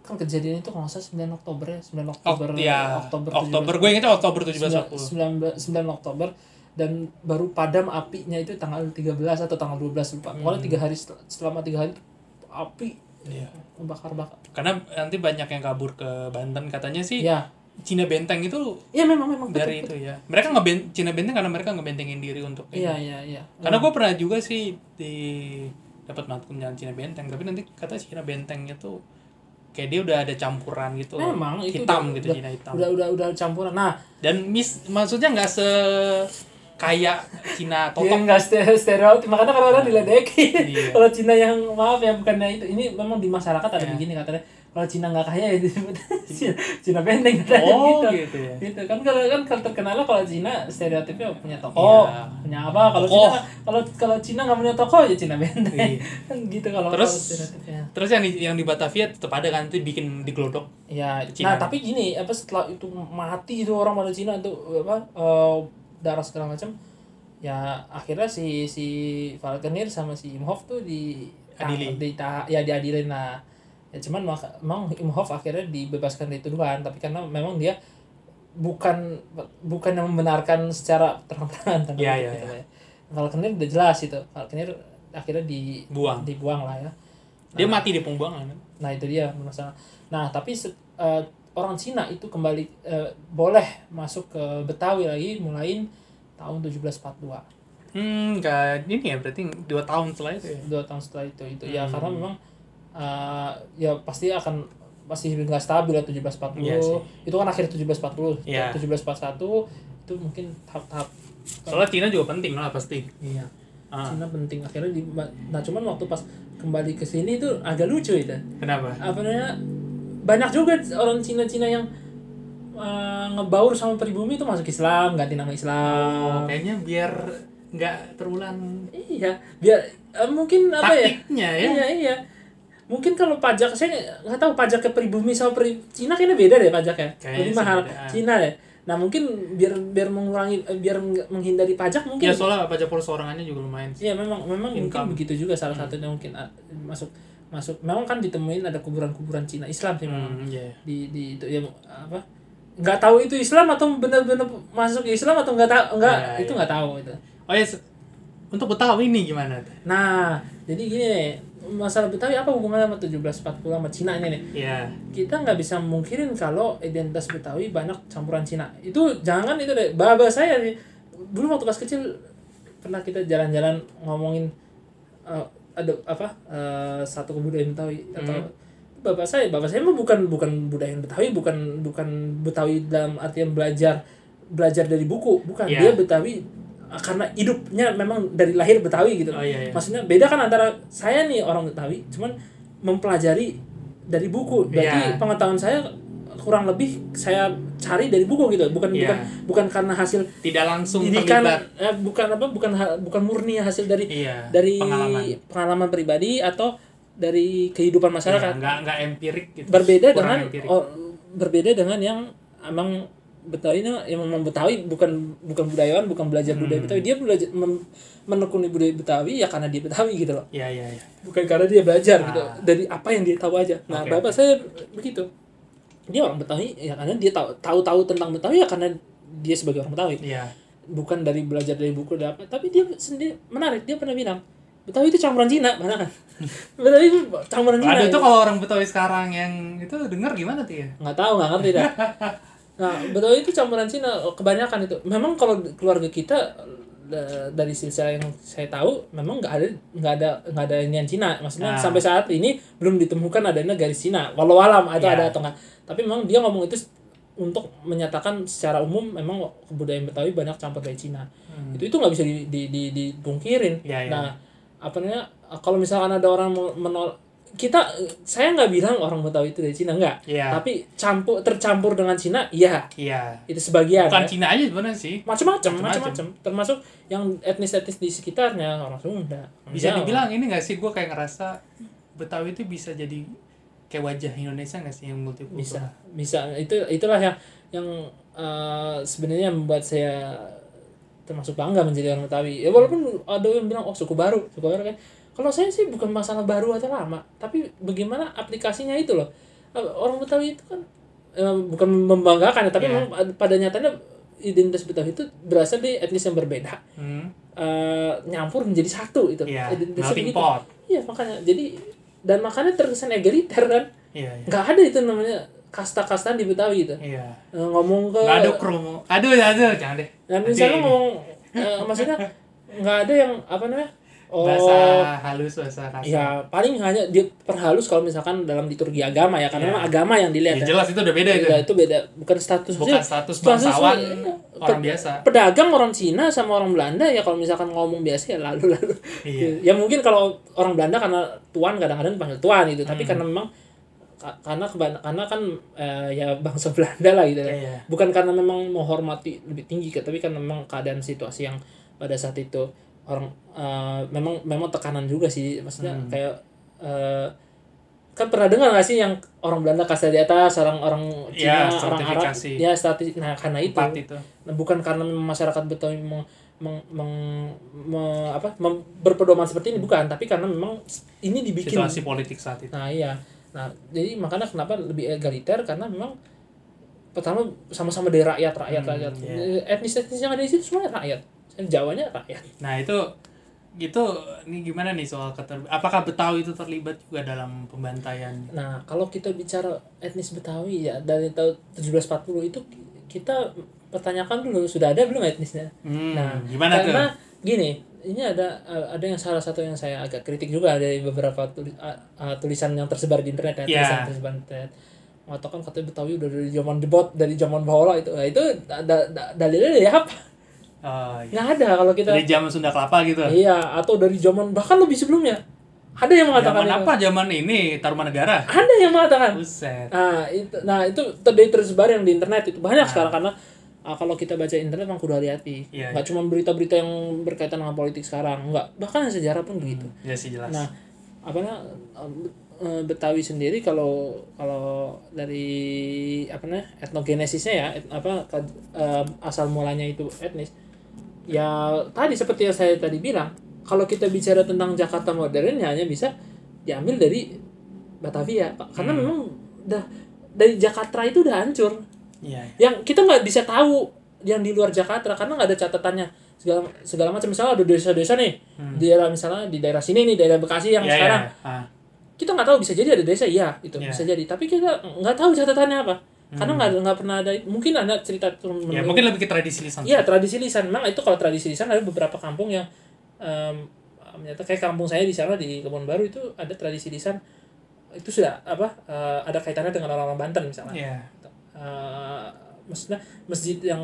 kan kejadian itu kalau nggak salah 9 Oktober ya, 9 Oktober. Ok, ya, Oktober. Oktober, 17. gue ingetnya Oktober 17 9, 9 Oktober dan baru padam apinya itu tanggal 13 atau tanggal 12 lupa. Pokoknya Hmm. tiga hari selama tiga hari api Iya. bakar-bakar. Karena nanti banyak yang kabur ke Banten katanya sih Ya, Cina Benteng itu iya memang memang dari betul. itu ya. Mereka ngebent Cina Benteng karena mereka ngebentengin diri untuk ini. Iya iya iya. Karena gue pernah juga sih di dapat jalan Cina Benteng, tapi nanti kata Cina Bentengnya tuh kayak dia udah ada campuran gitu. memang itu hitam udah, gitu udah, Cina hitam. Udah udah udah campuran. Nah, Dan mis maksudnya nggak se kayak Cina dia totok. nggak ste- stereotip makanya kadang-kadang diledekin. Iya. Kalau Cina yang maaf ya bukannya itu ini memang di masyarakat ada Iya. begini katanya kalau Cina nggak kaya ya disebut Cina, Cina benteng Oh, gitu. gitu ya. Gitu kan kalau kan kalau terkenal kalau Cina stereotipnya punya toko, Iya. punya apa? Kalau. Cina kalau kalau Cina nggak punya toko ya Cina benteng. Iya. kan gitu kalau Terus kalau stereotipnya. terus yang di, yang di Batavia tetap ada kan itu bikin diglodok. Ya, Cina. nah tapi gini, apa setelah itu mati itu orang pada Cina itu apa eh, darah segala macam, ya akhirnya si si Falconer sama si Imhoff tuh di Adili. di ya diadilin lah. Ya cuman maka, emang Imhoff akhirnya dibebaskan dari tuduhan, tapi karena memang dia bukan bukan yang membenarkan secara terang-terangan tanda Iya, kutip iya, gitu iya. ya. Falconer udah jelas itu, Falconer akhirnya di Buang. dibuang lah ya. Dia mati di pembuangan. kan? Nah itu dia masalah. Nah tapi eh, orang Cina itu kembali eh, boleh masuk ke Betawi lagi mulai tahun 1742 Hmm, nggak ini ya berarti dua tahun setelah itu ya. dua tahun setelah itu itu ya Hmm. karena memang eh, ya pasti akan masih nggak stabil ya 1740 Iya sih. itu kan akhir 1740 Iya. 1741 itu mungkin tahap-tahap Soalnya Cina juga penting lah pasti. iya Ah, Cina penting akhirnya di nah cuman waktu pas kembali ke sini itu agak lucu itu kenapa? apa namanya banyak juga orang Cina-Cina yang eh, ngebaur sama pribumi itu masuk Islam ganti nama Oh, Islam kayaknya biar nggak terulang iya biar eh, mungkin apa ya taktiknya ya. Iya iya. Mungkin kalau pajak saya nggak tahu pajak ke pribumi sama pri Cina kayaknya beda deh pajaknya. Kayaknya Lebih mahal beda. Cina deh. Nah mungkin biar biar mengurangi eh, biar menghindari pajak mungkin. Ya soalnya pajak perorangannya juga lumayan sih. Iya memang memang mungkin Income. begitu juga salah satunya mungkin ah, masuk masuk. Memang kan ditemuin ada kuburan-kuburan Cina Islam sih memang Hmm, iya. di di itu ya apa nggak tahu itu Islam atau benar-benar masuk Islam atau nggak tahu nggak Ya, itu ya. nggak tahu itu. Oh ya, se- untuk Betawi ini gimana? Nah jadi gini masalah Betawi apa hubungannya sama 1740 sama Cina ini nih? Iya. kita nggak bisa mungkirin kalau identitas Betawi banyak campuran Cina itu jangan itu deh baba saya nih dulu waktu pas kecil pernah kita jalan-jalan ngomongin eh, ada apa eh, satu kebudayaan Betawi atau bapak saya bapak saya mah bukan bukan budaya Betawi bukan bukan Betawi dalam artian belajar belajar dari buku bukan Iya. dia Betawi karena hidupnya memang dari lahir Betawi gitu Oh iya, iya. maksudnya beda kan antara saya nih orang Betawi cuman mempelajari dari buku berarti Iya. pengetahuan saya kurang lebih saya cari dari buku gitu bukan Iya. bukan bukan karena hasil Tidak langsung didikan eh, bukan apa bukan bukan murni hasil dari Iya. dari pengalaman. pengalaman pribadi atau dari kehidupan masyarakat nggak nggak empirik gitu. berbeda Kurang dengan empirik. oh, berbeda dengan yang emang Betawi ini yang memang Betawi bukan bukan budayawan bukan belajar budaya Hmm. Betawi dia belajar menekuni budaya Betawi ya karena dia Betawi gitu loh Iya iya iya. bukan karena dia belajar Ah. gitu dari apa yang dia tahu aja nah Oke, bapak saya begitu dia orang Betawi ya karena dia tahu tahu tahu tentang Betawi ya karena dia sebagai orang Betawi Iya. bukan dari belajar dari buku dari apa tapi dia sendiri menarik dia pernah bilang Betawi itu campuran Cina mana kan Betawi itu campuran Cina Ada gitu. tuh kalau orang Betawi sekarang yang itu denger gimana tuh ya? nggak tahu nggak ngerti dah nah Betawi itu campuran Cina kebanyakan itu. Memang kalau keluarga kita da- dari silsilah yang saya tahu memang nggak ada nggak ada nggak ada inian Cina. Maksudnya Nah. sampai saat ini belum ditemukan adanya garis Cina. Walau alam atau Ya. ada atau enggak tapi memang dia ngomong itu untuk menyatakan secara umum memang kebudayaan Betawi banyak campur dari Cina. Itu itu nggak bisa di, di, di, dipungkirin. Ya, ya. nah apa namanya kalau misalkan ada orang mau menol kita saya nggak bilang orang Betawi itu dari Cina enggak Iya. tapi campur tercampur dengan Cina iya Iya. itu sebagian Bukan ya. Cina aja sebenarnya sih. macam-macam Macam-macam. termasuk yang etnis-etnis di sekitarnya orang Sunda Bisa Jawa. dibilang ini gak sih gue kayak ngerasa Betawi itu bisa jadi kayak wajah Indonesia gak sih yang multikultural? bisa bisa itu itulah yang yang eh, sebenarnya membuat saya termasuk bangga menjadi orang Betawi ya walaupun ada yang bilang oh suku baru suku baru kan kalau saya sih bukan masalah baru atau lama tapi bagaimana aplikasinya itu loh Eh, orang Betawi itu kan eh, bukan membanggakan ya tapi Iya. memang pada nyatanya identitas Betawi itu berasal dari etnis yang berbeda Hmm. eh, nyampur menjadi satu itu Melting begitu. pot. iya makanya jadi dan makanya terkesan egaliter kan Iya. Iya. nggak ada itu namanya kasta-kasta di Betawi itu Iya. Eh, ngomong ke Gak ada kromo. Aduh, aduh, jangan deh. Nanti misalnya ngomong eh, maksudnya nggak ada yang apa namanya oh bahasa halus, bahasa kasar. ya paling hanya dia perhalus kalau misalkan dalam liturgi agama ya karena Iya. memang agama yang dilihat Ya, ya. jelas itu udah beda itu. Beda, itu beda bukan status Bukan status bangsawan iya. orang Pe- biasa. pedagang orang Cina sama orang Belanda ya kalau misalkan ngomong biasa ya lalu lalu Iya. ya mungkin kalau orang Belanda karena tuan kadang-kadang dipanggil tuan gitu Hmm. tapi karena memang ka- karena karena kan eh, ya bangsa Belanda lah gitu ya. Iya, iya. bukan karena memang menghormati lebih tinggi tapi kan memang keadaan situasi yang pada saat itu orang eh, memang memang tekanan juga sih. Maksudnya Hmm. kayak eh, kan pernah dengar gak sih yang orang Belanda kasta di atas orang orang Cina Ya, orang Arab? ya statis nah karena itu. Itu. Nah, bukan karena masyarakat Betawi meng, meng, meng- me- apa mem- berpedoman seperti ini bukan. Tapi karena memang ini dibikin. Situasi politik saat itu. nah iya. Nah jadi makanya kenapa lebih egaliter? Karena memang pertama sama-sama dari rakyat rakyat Hmm, rakyat. iya. etnis etnis yang ada di situ semuanya rakyat Jawanya rakyat Nah, itu gitu ini gimana nih soal keter apakah Betawi itu terlibat juga dalam pembantaian Nah, kalau kita bicara etnis Betawi ya dari tahun 1740 itu kita pertanyakan dulu sudah ada belum etnisnya? hmm, Nah, gimana karena tuh gini, ini ada ada yang salah satu yang saya agak kritik juga dari beberapa tuli- ah, ah, tulisan yang tersebar di internet ya, Ya. tulisan tersebar di internet. Mengatakan katanya Betawi udah dari zaman debot, dari zaman bahula itu. Nah, itu da, da- dalilnya dari apa? Oh, iya. Nggak ada kalau kita dari zaman Sunda Kelapa gitu Iya, atau dari zaman bahkan lebih sebelumnya. Ada yang mengatakan zaman itu. apa zaman ini Tarumanegara Ada yang mengatakan. buset Nah itu, nah itu tadi tersebar yang di internet itu banyak sekarang karena ah, kalau kita baca internet memang kudu hati-hati. Iya, Nggak cuma berita-berita yang berkaitan dengan politik sekarang, nggak bahkan yang sejarah pun begitu. ya sih jelas Nah apa eh, Betawi sendiri kalau kalau dari apa namanya etnogenesisnya ya et- apa ke- eh, asal mulanya itu etnis ya tadi seperti yang saya tadi bilang kalau kita bicara tentang Jakarta modern ya hanya bisa diambil dari Batavia Pak. karena memang udah dari Jakarta itu udah hancur. Iya. Yang kita nggak bisa tahu yang di luar Jakarta karena nggak ada catatannya. Segala segala macam. Misalnya ada desa-desa nih di daerah misalnya di daerah sini nih daerah Bekasi yang Iya, sekarang. Iya. Ah, kita nggak tahu bisa jadi ada desa iya itu Iya. bisa jadi. Tapi kita nggak tahu catatannya apa karena nggak ada- nggak pernah ada mungkin ada cerita turun ya mungkin lebih ke tradisi lisan Iya tradisi lisan. Memang itu kalau tradisi lisan ada beberapa kampung yang em, menyatakan kayak kampung saya di sana di Kebon Baru itu ada tradisi lisan itu sudah apa eh, ada kaitannya dengan orang-orang Banten misalnya. Iya. Eh, maksudnya masjid yang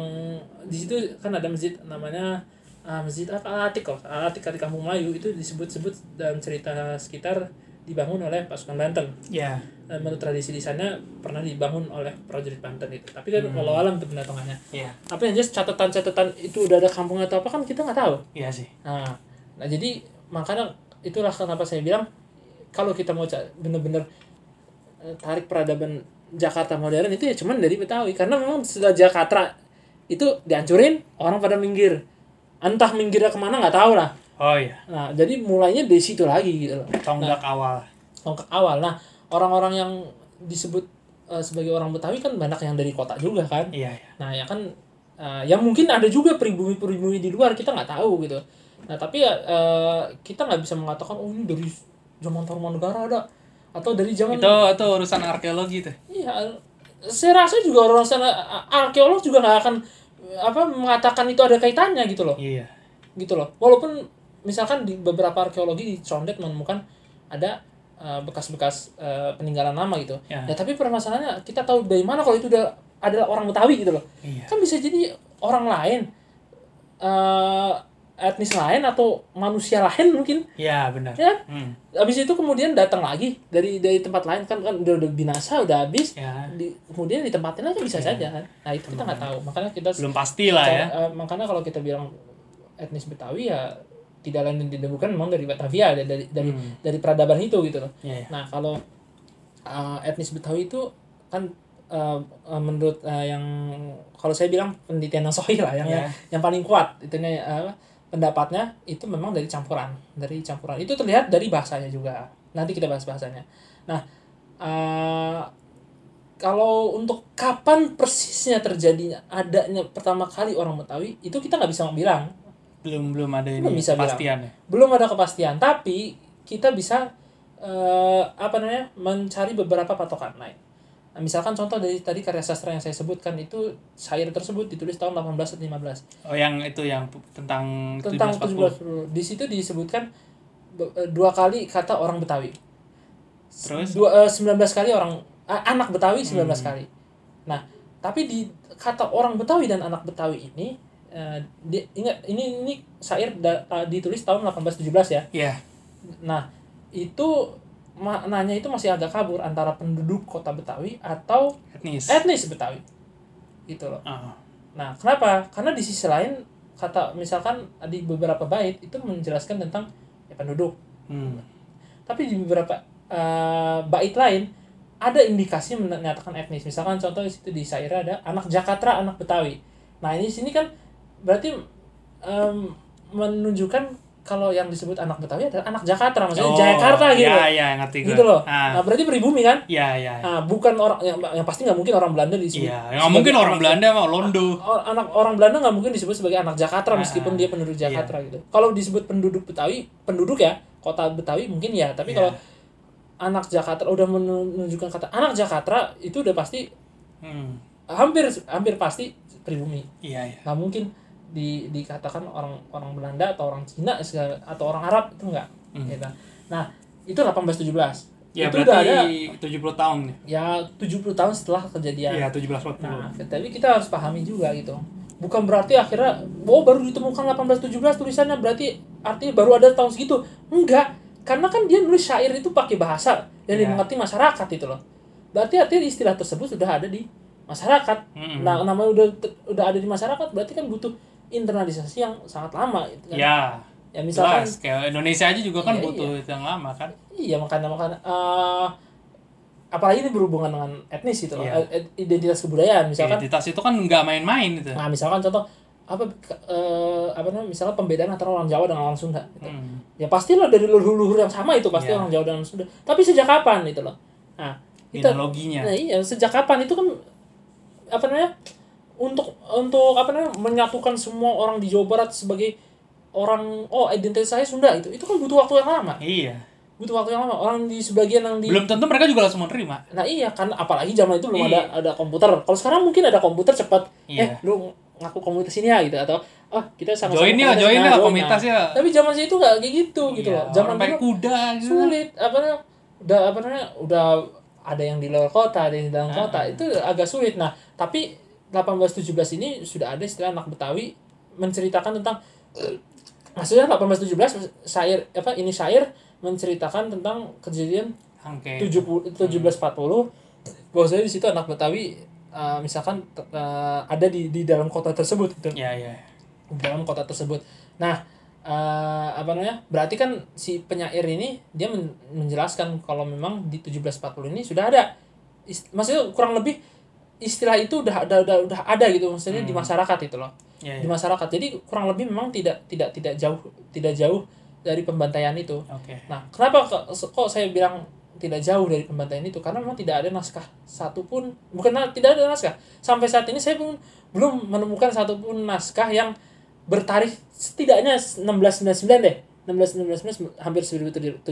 di situ kan ada masjid namanya eh, masjid apa Atik kok Al Atik di Kampung Melayu itu disebut-sebut dalam cerita sekitar dibangun oleh pasukan Banten Iya. Dan menurut tradisi lisannya pernah dibangun oleh prajurit Banten itu. Tapi kan walau alam itu pendatangannya Iya. tapi yang jelas catatan-catatan itu udah ada kampung atau apa kan kita nggak tahu. Iya sih. nah nah jadi makanya itulah kenapa saya bilang kalau kita mau bener-bener eh, tarik peradaban Jakarta modern itu ya cuman dari Betawi. Karena memang sudah Jakarta itu dihancurin orang pada minggir. Entah minggirnya ke mana nggak tahu lah. Oh iya. nah jadi mulainya dari situ lagi gitu loh. Tonggak awal. tonggak awal. Nah orang-orang yang disebut eh, sebagai orang Betawi kan banyak yang dari kota juga kan Iya, iya. Nah ya kan eh, ya mungkin ada juga pribumi-pribumi di luar kita nggak tahu gitu. Nah tapi ya eh, kita nggak bisa mengatakan oh ini dari zaman Tarumanegara ada atau dari zaman Itu itu urusan arkeologi tuh. iya saya rasa juga orang sana arkeolog juga nggak akan apa mengatakan itu ada kaitannya gitu loh Iya. gitu loh walaupun misalkan di beberapa arkeologi di Condet menemukan ada bekas-bekas eh, peninggalan lama gitu Ya. ya tapi permasalahannya kita tahu dari mana kalau itu udah adalah orang Betawi gitu loh Iya. kan bisa jadi orang lain eh etnis lain atau manusia lain mungkin Iya, benar. ya Hmm. habis itu kemudian datang lagi dari dari tempat lain kan kan udah, udah binasa udah habis Ya. di, kemudian ditempatin lagi bisa saja kan nah itu kita nggak tahu makanya kita Belum pasti lah ya. Eh, makanya kalau kita bilang etnis Betawi ya tidak lain dan tidak bukan memang dari Batavia dari dari dari, Hmm. dari peradaban itu gitu loh. Iya, iya. Nah kalau eh, etnis Betawi itu kan eh, eh, menurut eh, yang kalau saya bilang penelitian yang sohih lah yang Iya. yang, yang paling kuat itu eh, pendapatnya itu memang dari campuran dari campuran itu terlihat dari bahasanya juga nanti kita bahas bahasanya nah eh, kalau untuk kapan persisnya terjadinya adanya pertama kali orang Betawi itu kita nggak bisa bilang Belum belum ada ini Belum bisa bilang. kepastian ya. belum ada kepastian tapi kita bisa eh, apa namanya mencari beberapa patokan lain nah, misalkan contoh dari tadi karya sastra yang saya sebutkan itu syair tersebut ditulis tahun 1815 Oh, yang itu yang tentang tentang 1740. 1740 di situ disebutkan eh, dua kali kata orang Betawi Terus? dua eh, 19 kali orang a- anak Betawi 19 Hmm. kali nah tapi di kata orang Betawi dan anak Betawi ini eh, di- ingat ini ini syair da- ta- ditulis tahun 1817 ya Iya. Nah, itu maknanya itu masih agak kabur antara penduduk kota Betawi atau Etnis. etnis Betawi. Gitu loh. Oh. Nah, kenapa? Karena di sisi lain kata misalkan di beberapa bait itu menjelaskan tentang ya, penduduk. Hmm. Tapi di beberapa eh, bait lain ada indikasi menyatakan etnis. Misalkan contoh di situ di syair ada anak Jakarta, anak Betawi. Nah, ini sini kan berarti em, menunjukkan kalau yang disebut anak Betawi adalah anak Jakarta maksudnya Oh, Jakarta gitu ya loh. ya ngerti gue gitu loh ah, nah berarti pribumi kan ya ya nah, bukan orang yang, yang pasti nggak mungkin orang Belanda disebut iya nggak mungkin orang Belanda mah Londo anak orang Belanda nggak mungkin disebut sebagai anak Jakarta Ah, meskipun dia penduduk iya. Jakarta gitu. Kalau disebut penduduk Betawi, penduduk ya kota Betawi mungkin ya. Tapi Iya. kalau anak Jakarta udah menunjukkan kata anak Jakarta itu udah pasti hmm. hampir hampir pasti pribumi. iya iya Nggak mungkin di dikatakan orang orang Belanda atau orang Cina segala, atau orang Arab itu enggak. Hmm. Gitu. Nah itu 1817. ya itu udah ada berarti 70 tahun nih ya 70 tahun setelah kejadian. iya 1740 Nah, tapi kita harus pahami juga gitu. Bukan berarti akhirnya, oh baru ditemukan 1817 tulisannya berarti artinya baru ada tahun segitu. Enggak, karena kan dia nulis syair itu pakai bahasa yang Iya. dimengerti masyarakat itu loh. Berarti artinya istilah tersebut sudah ada di masyarakat. Mm-mm. Nah, namanya udah udah ada di masyarakat berarti kan butuh internalisasi yang sangat lama gitu kan. ya Ya misalkan jelas kayak Indonesia aja juga kan Iya, butuh itu yang lama kan Iya makanya makanya eh, apalagi ini berhubungan dengan etnis gitu loh, Iya. eh, identitas kebudayaan misalkan. identitas itu kan nggak main-main itu Nah misalkan contoh apa eh, apa namanya misalnya pembedaan antara orang Jawa dengan orang Sunda. Gitu. Hmm. Ya pastilah dari leluhur yang sama itu pasti Iya. orang Jawa dan orang Sunda. Tapi sejak kapan itu loh? Nah Genealoginya. nah iya sejak kapan itu kan apa namanya untuk untuk apa namanya menyatukan semua orang di Jawa Barat sebagai orang oh identitas saya Sunda itu itu kan butuh waktu yang lama Iya. butuh waktu yang lama orang di sebagian yang di Belum tentu mereka juga langsung menerima. Nah iya kan apalagi zaman itu belum Iya. ada ada komputer. Kalau sekarang mungkin ada komputer cepat. Iya. Eh lu ngaku komunitas ini ya gitu atau ah kita sama-sama Join ya, join ya komunitas nah. ya. Tapi zaman itu nggak kayak gitu gitu Iya, loh. Zaman dulu kuda gitu. sulit apa namanya udah apa namanya udah ada yang di luar kota, ada yang di dalam Ah. kota. Itu agak sulit. Nah, tapi 1817 ini sudah ada istilah anak Betawi menceritakan tentang maksudnya 1817 syair apa ini syair menceritakan tentang kejadian Oke. 70 1740 bahwasanya di situ anak Betawi uh, misalkan uh, ada di di dalam kota tersebut gitu Iya, iya. di dalam kota tersebut nah uh, apa namanya berarti kan si penyair ini dia men- menjelaskan kalau memang di 1740 ini sudah ada maksudnya kurang lebih istilah itu udah ada udah, udah ada gitu maksudnya di masyarakat itu loh Iya, di iya. masyarakat jadi kurang lebih memang tidak tidak tidak jauh tidak jauh dari pembantaian itu Oke. Nah, kenapa kok, saya bilang tidak jauh dari pembantaian itu? Karena memang tidak ada naskah satupun, bukan na- tidak ada naskah. Sampai saat ini saya pun belum menemukan satupun naskah yang bertarikh setidaknya 1699 deh. 1699 hampir 1700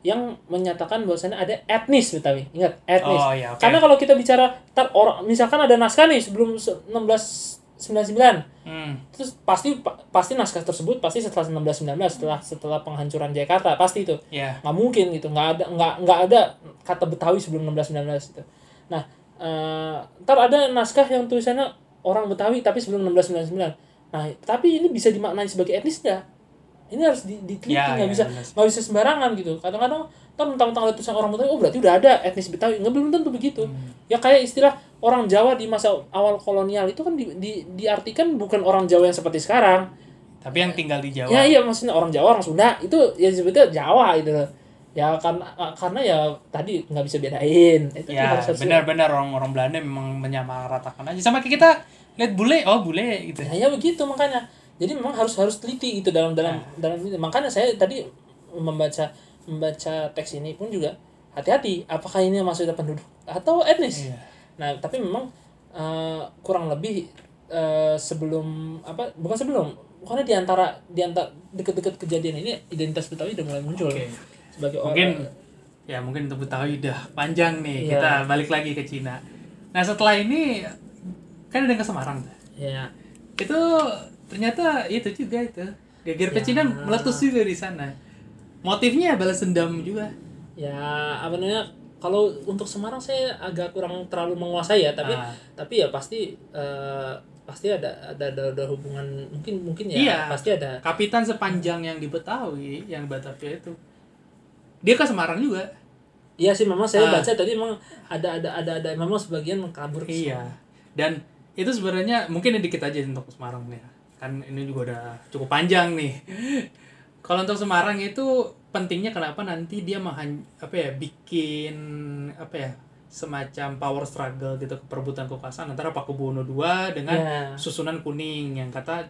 yang menyatakan bahwasannya ada etnis Betawi. Ingat, etnis. Oh, iya, oke. Karena kalau kita bicara tar, orang misalkan ada naskah nih sebelum se- 1699 Hmm. terus pasti pa- pasti naskah tersebut pasti setelah 1919 setelah setelah penghancuran Jakarta pasti itu Iya. nggak mungkin gitu nggak ada nggak nggak ada kata Betawi sebelum 1919 itu nah eh, ntar ada naskah yang tulisannya orang Betawi tapi sebelum 1999 nah tapi ini bisa dimaknai sebagai etnis nggak ini harus di- diteliti Ya, nggak ya, bisa nggak bisa sembarangan gitu kadang-kadang ntar mentang-mentang ada tulisan orang Betawi oh berarti udah ada etnis Betawi nggak belum tentu begitu Hmm. ya kayak istilah orang Jawa di masa awal kolonial itu kan di, di, diartikan bukan orang Jawa yang seperti sekarang Tapi yang tinggal di Jawa. Ya iya maksudnya orang Jawa orang Sunda itu ya sebetulnya Jawa gitu loh. Ya karena karena ya tadi nggak bisa bedain. Itu Ya, benar-benar orang-orang Belanda memang menyamaratakan aja. Sama kayak kita lihat bule, oh bule gitu. Ya, ya begitu makanya. Jadi memang harus harus teliti gitu dalam dalam dalam ini. Makanya saya tadi membaca membaca teks ini pun juga hati-hati apakah ini maksudnya penduduk atau etnis. Iya. Nah, tapi memang eh, kurang lebih eh, sebelum apa bukan sebelum bukannya di antara di antara deket-deket kejadian ini identitas Betawi udah mulai muncul Oke. sebagai Mungkin orang ya mungkin untuk Betawi udah panjang nih. Iya. Kita balik lagi ke Cina. Nah, setelah ini kan ada yang ke Semarang tuh. ya Itu ternyata itu juga itu. Geger Ya. pecinan meletus juga di sana. Motifnya balas dendam juga. ya apa namanya kalau untuk Semarang saya agak kurang terlalu menguasai ya tapi Ah. tapi ya pasti eh, pasti ada ada ada, ada hubungan mungkin mungkin ya Iya. pasti ada Kapitan sepanjang yang di Betawi, yang Batavia itu. Dia ke Semarang juga. iya sih memang saya Ah. baca tadi memang ada ada ada ada memang sebagian kabur ke Iya. Dan itu sebenarnya mungkin dikit aja untuk Semarang nih. Kan ini juga udah cukup panjang nih. Kalau untuk Semarang itu pentingnya kenapa nanti dia mahan apa ya bikin apa ya semacam power struggle gitu perebutan kekuasaan antara Pakubuwono II dengan Ya. susunan kuning yang kata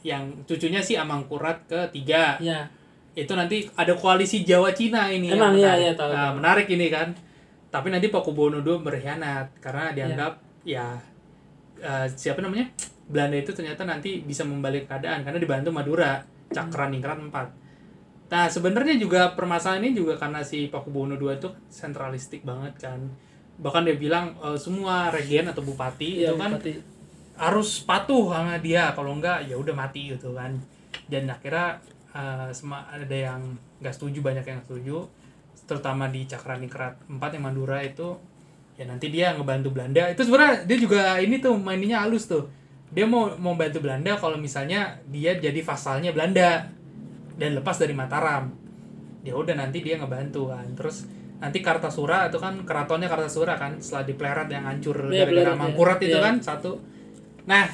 yang cucunya si Amangkurat ketiga ya itu nanti ada koalisi Jawa Cina ini Emang, iya, menarik. iya, tahu, Nah, menarik ini kan tapi nanti Pakubuwono II berkhianat karena dianggap ya eh, siapa namanya Belanda itu ternyata nanti bisa membalik keadaan karena dibantu Madura Cakraningrat 4 Nah sebenarnya juga permasalahan ini juga karena si Pakubuwono II itu sentralistik banget kan. Bahkan dia bilang eh, semua regen atau bupati Iya, itu kan Bupati. harus patuh sama dia kalau enggak ya udah mati gitu kan. Dan akhirnya sema- ada yang nggak setuju banyak yang setuju terutama di Cakraningrat 4 yang Madura itu ya nanti dia ngebantu Belanda. Itu sebenarnya dia juga ini tuh mainnya halus tuh dia mau mau bantu Belanda kalau misalnya dia jadi vasalnya Belanda. Dan lepas dari Mataram. Ya udah nanti dia ngebantu kan. Terus nanti Kartasura itu kan keratonnya Kartasura kan setelah di Plerat yang hancur Iya, gara-gara Plerat, ya. Mangkurat itu Iya. kan satu. Nah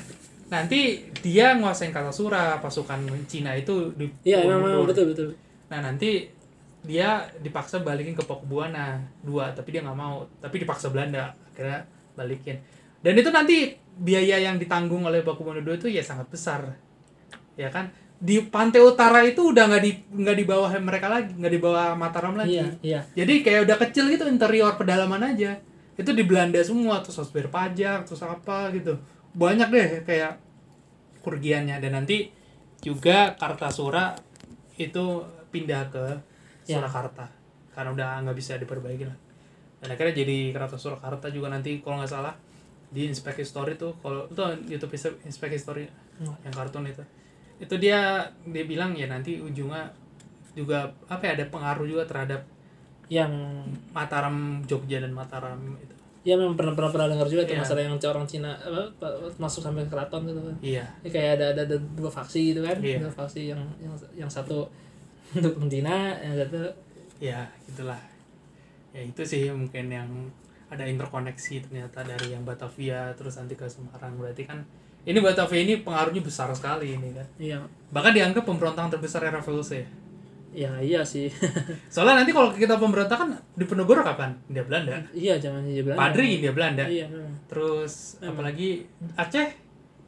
nanti dia nguasain Kartasura pasukan Cina itu di iya memang betul betul. Nah nanti dia dipaksa balikin ke Pakubuwana dua tapi dia nggak mau. Tapi dipaksa Belanda akhirnya balikin. Dan itu nanti biaya yang ditanggung oleh Pakubuwana II itu ya sangat besar. Ya kan? Di pantai utara itu udah nggak di nggak di bawah mereka lagi nggak di bawah Mataram lagi. Iya iya. Jadi kayak udah kecil gitu interior pedalaman aja. Itu di Belanda semua terus harus bayar pajak terus apa gitu. Banyak deh kayak kerugiannya. Dan nanti juga Kartasura itu pindah ke Ya. Surakarta. Karena udah nggak bisa diperbaiki lah. Dan akhirnya jadi Kartasura Surakarta juga nanti kalau nggak salah di Inspect History tuh kalau itu YouTube Inspect History Hmm. yang kartun itu itu dia dia bilang ya nanti ujungnya juga apa ya ada pengaruh juga terhadap yang Mataram Jogja dan Mataram itu ya memang pernah pernah pernah dengar juga tuh Iya. masalah yang orang Cina apa, pa- masuk sampai ke keraton gitu kan iya Ya, kayak ada, ada ada dua faksi gitu kan Iya. dua faksi yang yang yang satu dukung Cina yang satu ya gitulah ya itu sih mungkin yang ada interkoneksi ternyata dari yang Batavia terus nanti ke Semarang. Berarti kan ini Batavia ini pengaruhnya besar sekali ini kan. Iya. Bahkan dianggap pemberontakan terbesar era revolusi ya. ya iya sih. Soalnya nanti kalau kita pemberontakan di Penegoro kapan? India Belanda. Iya zaman Hindia Belanda. Padri India Belanda. Iya memang. Terus Memang. apalagi Aceh?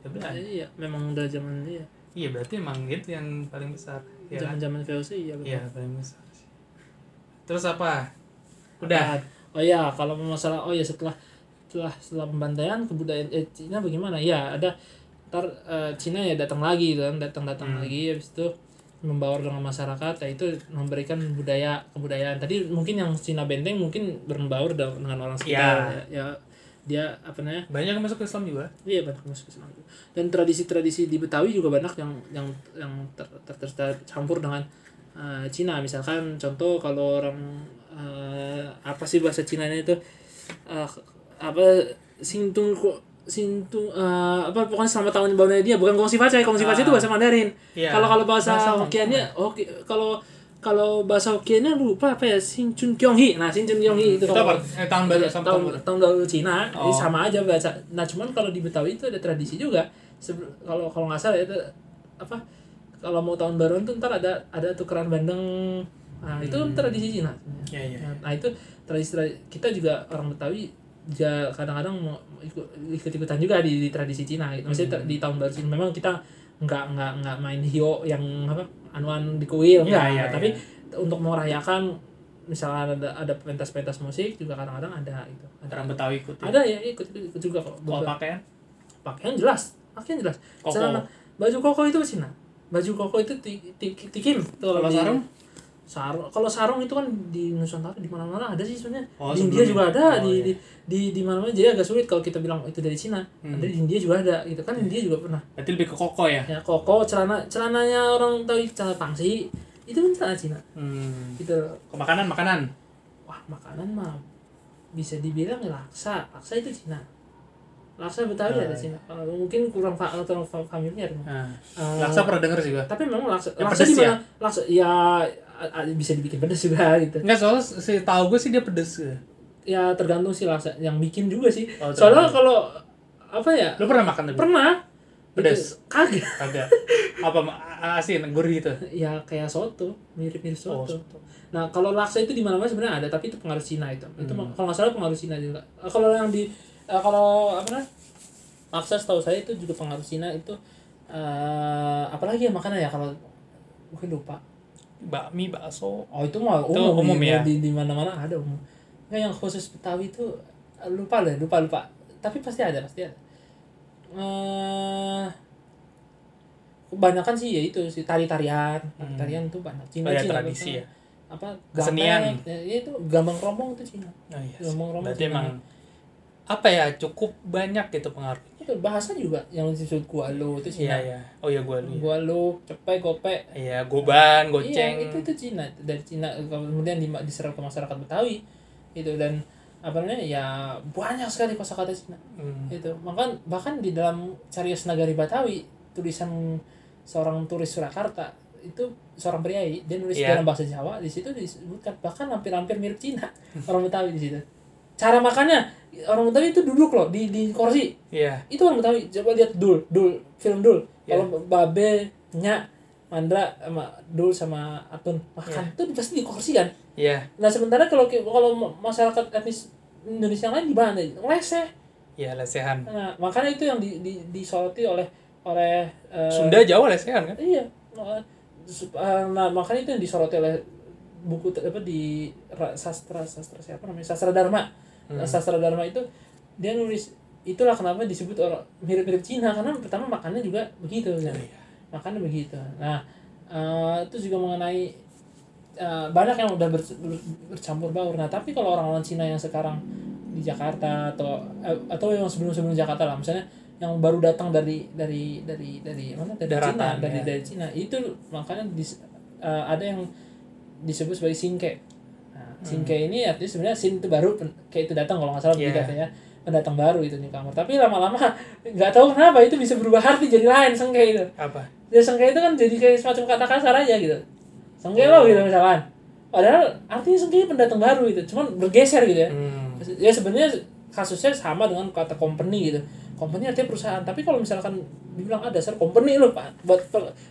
India Belanda. Iya memang udah zaman iya. Iya berarti emang itu yang paling besar ya zaman zaman VOC iya betul. Iya, paling besar sih. Terus apa? Udah. Oh iya kalau masalah oh ya setelah setelah setelah pembantaian kebudayaan eh, Cina bagaimana ya ada ntar eh, Cina ya datang lagi gitu kan datang datang Hmm. lagi habis itu membaur dengan masyarakat ya itu memberikan budaya kebudayaan tadi mungkin yang Cina benteng mungkin berbaur dengan orang sekitar ya, ya dia apa namanya Banyak yang masuk ke Islam juga. iya banyak masuk Islam juga. dan tradisi-tradisi di Betawi juga banyak yang yang yang ter, ter, ter- tercampur dengan eh, Cina misalkan contoh kalau orang eh, apa sih bahasa Cina itu eh, apa Sintung Sintung eh, apa pokoknya selamat tahun barunya dia bukan Kongsi Facai Kongsi Facai itu Ah. bahasa Mandarin Iya. kalau kalau bahasa Bahasa Hokkiannya oke kalau kalau bahasa Hokkiannya lupa apa ya Sin Chun Kyong Hi nah Sin Chun Kyong Hi itu Itu kalau-? Eh, tahun baru sama tahun, tahun baru. tahun baru Cina Oh. ini sama aja baca nah cuman kalau di Betawi itu ada tradisi juga kalau kalau nggak salah itu apa kalau mau tahun baruan tuh ntar ada ada tukeran bandeng nah itu Hmm. tradisi Cina Iya, iya. nah itu tradisi, tradisi kita juga orang Betawi juga kadang-kadang mau ikut ikut ikutan juga di, di tradisi Cina gitu maksudnya Hmm. di tahun baru Cina memang kita nggak nggak nggak main hio yang apa anuan di kuil enggak iya, tapi iya. untuk merayakan misalnya ada ada pentas-pentas musik juga kadang-kadang ada gitu ada Orang Betawi ikut. ya. ada ya ikut ikut juga kok Kalau pakaian? pakaian jelas pakaian jelas Koko. celana baju koko itu Cina baju koko itu ti- ti- tikim Tuh Kalau sarung? Sarung kalau sarung itu kan di Nusantara di mana-mana ada sih sebenarnya Oh, di India juga ada Oh, di, iya. di di di mana-mana jadi agak sulit kalau kita bilang itu dari Cina Hmm. ada di India juga ada gitu kan India juga pernah Berarti lebih ke koko ya? ya koko celana celananya orang tahu celana pangsi itu kan celana Cina Hmm. gitu Ke makanan, makanan. wah makanan mah bisa dibilang laksa laksa itu Cina laksa Betawi Ah, ada Cina kalau mungkin kurang fa atau fa- familiar Eh, laksa pernah denger juga. tapi memang laksa Yang laksa di mana ya? laksa ya bisa dibikin pedas juga gitu Enggak, soalnya si tahu gue sih dia pedes. ya. ya tergantung sih laksa yang bikin juga sih Oh, soalnya kalau apa ya Lu pernah makan tapi? pernah Pedas. kagak Kagak. Apa asin, gurih gitu. ya kayak soto mirip-mirip Oh, soto soto. nah kalau laksa itu di mana-mana sebenarnya ada tapi itu pengaruh Cina itu itu Hmm. kalau nggak salah pengaruh Cina juga Eh, kalau yang di eh, kalau apa namanya laksa setahu saya itu juga pengaruh Cina itu eh apalagi ya makanan ya kalau gue lupa Bakmi, bakso. oh itu mah Itu umum, umum di, ya? di di mana-mana ada umum nggak yang khusus Betawi itu eh, lupa deh lupa lupa tapi pasti ada pasti ada eh kebanyakan sih ya itu sih tari-tarian Hmm. tarian tuh banyak Cina Oh ya, Cina tradisi ya. apa Kesenian. ya, ya itu gambang kromong itu Cina Oh iya. Ngomong ngomong Berarti Cina. emang apa ya cukup banyak gitu pengaruhnya. Itu bahasa juga yang disebut gualo itu Iya Cina iya. Oh iya gua lihat. gualo cepet gope Iya, goban, goceng. Iya, itu itu Cina dari Cina kemudian di, diserap ke masyarakat Betawi itu dan apa namanya ya banyak sekali kosakata Cina Hmm. itu bahkan bahkan di dalam Carias Nagari Batawi tulisan seorang turis Surakarta itu seorang priai dia nulis Iya. dalam bahasa Jawa di situ disebutkan bahkan hampir-hampir mirip Cina orang Betawi di situ cara makannya orang Betawi itu duduk loh di di kursi Iya. itu orang Betawi coba lihat dul dul film dul Iya. kalau babe nyak mandra sama dul sama atun makan Iya. itu pasti di kursi kan Iya. nah sementara kalau kalau ma- masyarakat etnis Indonesia yang lain di mana leseh Iya, lesehan. nah makanya itu yang di, di disoroti oleh oleh eh, Sunda Jawa lesehan kan? iya sup- eh, nah makanya itu yang disoroti oleh buku apa di ra- sastra sastra siapa namanya sastra dharma Hmm. sastra dharma itu dia nulis itulah kenapa disebut orang mirip-mirip Cina karena pertama makannya juga begitu kan Iya. makannya begitu nah eh, itu juga mengenai eh, banyak yang udah ber- ber- bercampur baur nah tapi kalau orang-orang Cina yang sekarang di Jakarta atau eh, atau yang sebelum-sebelum Jakarta lah misalnya yang baru datang dari dari dari dari mana dari Daratan, Cina dari ya. dari Cina itu makanya dis- eh, ada yang disebut sebagai singke singke ini artinya sebenarnya sin itu baru kayak itu datang kalau nggak salah Yeah. begitu ya pendatang baru itu newcomer tapi lama-lama nggak tahu kenapa itu bisa berubah arti jadi lain sengke itu. Apa? ya sengke itu kan jadi kayak semacam kata kasar aja gitu. Sengke lo gitu misalkan. Padahal artinya sengke pendatang baru gitu cuman bergeser gitu ya. Hmm. ya sebenarnya kasusnya sama dengan kata company gitu company artinya perusahaan. Tapi kalau misalkan dibilang ada dasar company lo pak. Buat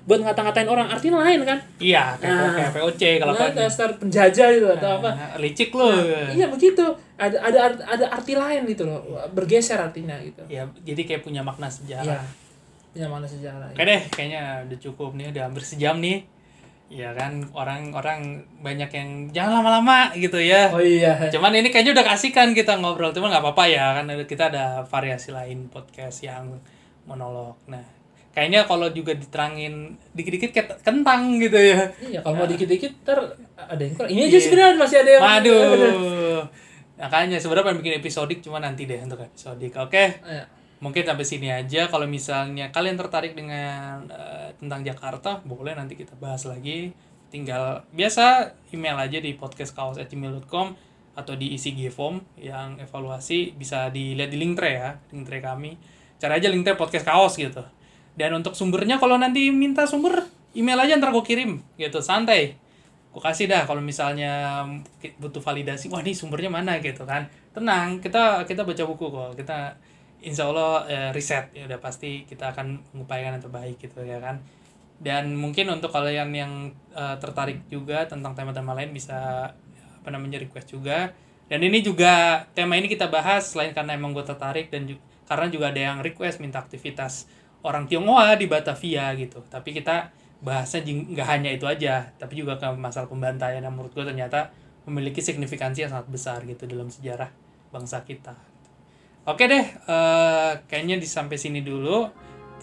buat ngata-ngatain orang artinya lain kan? Iya, kayak, Nah. kayak POC kalau nah, dasar penjajah gitu atau apa. Nah, licik lo. iya begitu. Ada ada ada arti lain gitu loh. Bergeser artinya gitu. Ya, jadi kayak punya makna ya sejarah. punya mana sejarah Oke deh, kayaknya udah cukup nih, udah hampir sejam nih. Ya kan, orang-orang banyak yang jangan lama-lama gitu ya. oh iya Cuman ini kayaknya udah kasihkan kita ngobrol, cuman nggak apa-apa ya, kan kita ada variasi lain podcast yang monolog. Nah, kayaknya kalau juga diterangin dikit-dikit kayak kentang gitu ya. iya kalau mau dikit-dikit ter ada yang kurang ini aja Iya. sebenarnya masih ada yang Waduh. Makanya sebenarnya pengen bikin episodik cuma nanti deh untuk episodik. Oke. Iya. Mungkin sampai sini aja. Kalau misalnya kalian tertarik dengan eh, tentang Jakarta, boleh nanti kita bahas lagi. Tinggal biasa email aja di podcastkaos@gmail.com atau di isi form yang evaluasi bisa dilihat di link tray ya, link tray kami. Cari aja tray podcast kaos gitu. Dan untuk sumbernya kalau nanti minta sumber, email aja ntar gue kirim gitu, santai. Gue kasih dah kalau misalnya butuh validasi, wah ini sumbernya mana gitu kan. Tenang, kita kita baca buku kok. Kita insya Allah eh, riset ya udah pasti kita akan mengupayakan yang terbaik gitu ya kan? Dan mungkin untuk kalian yang eh, tertarik juga tentang tema-tema lain bisa apa namanya request juga. Dan ini juga tema ini kita bahas selain karena emang gue tertarik dan ju- karena juga ada yang request minta aktivitas orang Tionghoa di Batavia gitu. Tapi kita bahasnya nggak hanya itu aja tapi juga ke masalah pembantaian. Yang menurut gue ternyata memiliki signifikansi yang sangat besar gitu dalam sejarah bangsa kita Oke deh, eh, kayaknya di sampai sini dulu.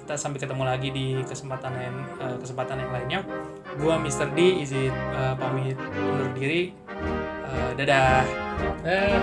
Kita sampai ketemu lagi di kesempatan yang eh, kesempatan yang lainnya. Gua Mr. D izin eh, pamit undur diri. Eh, dadah. Eh,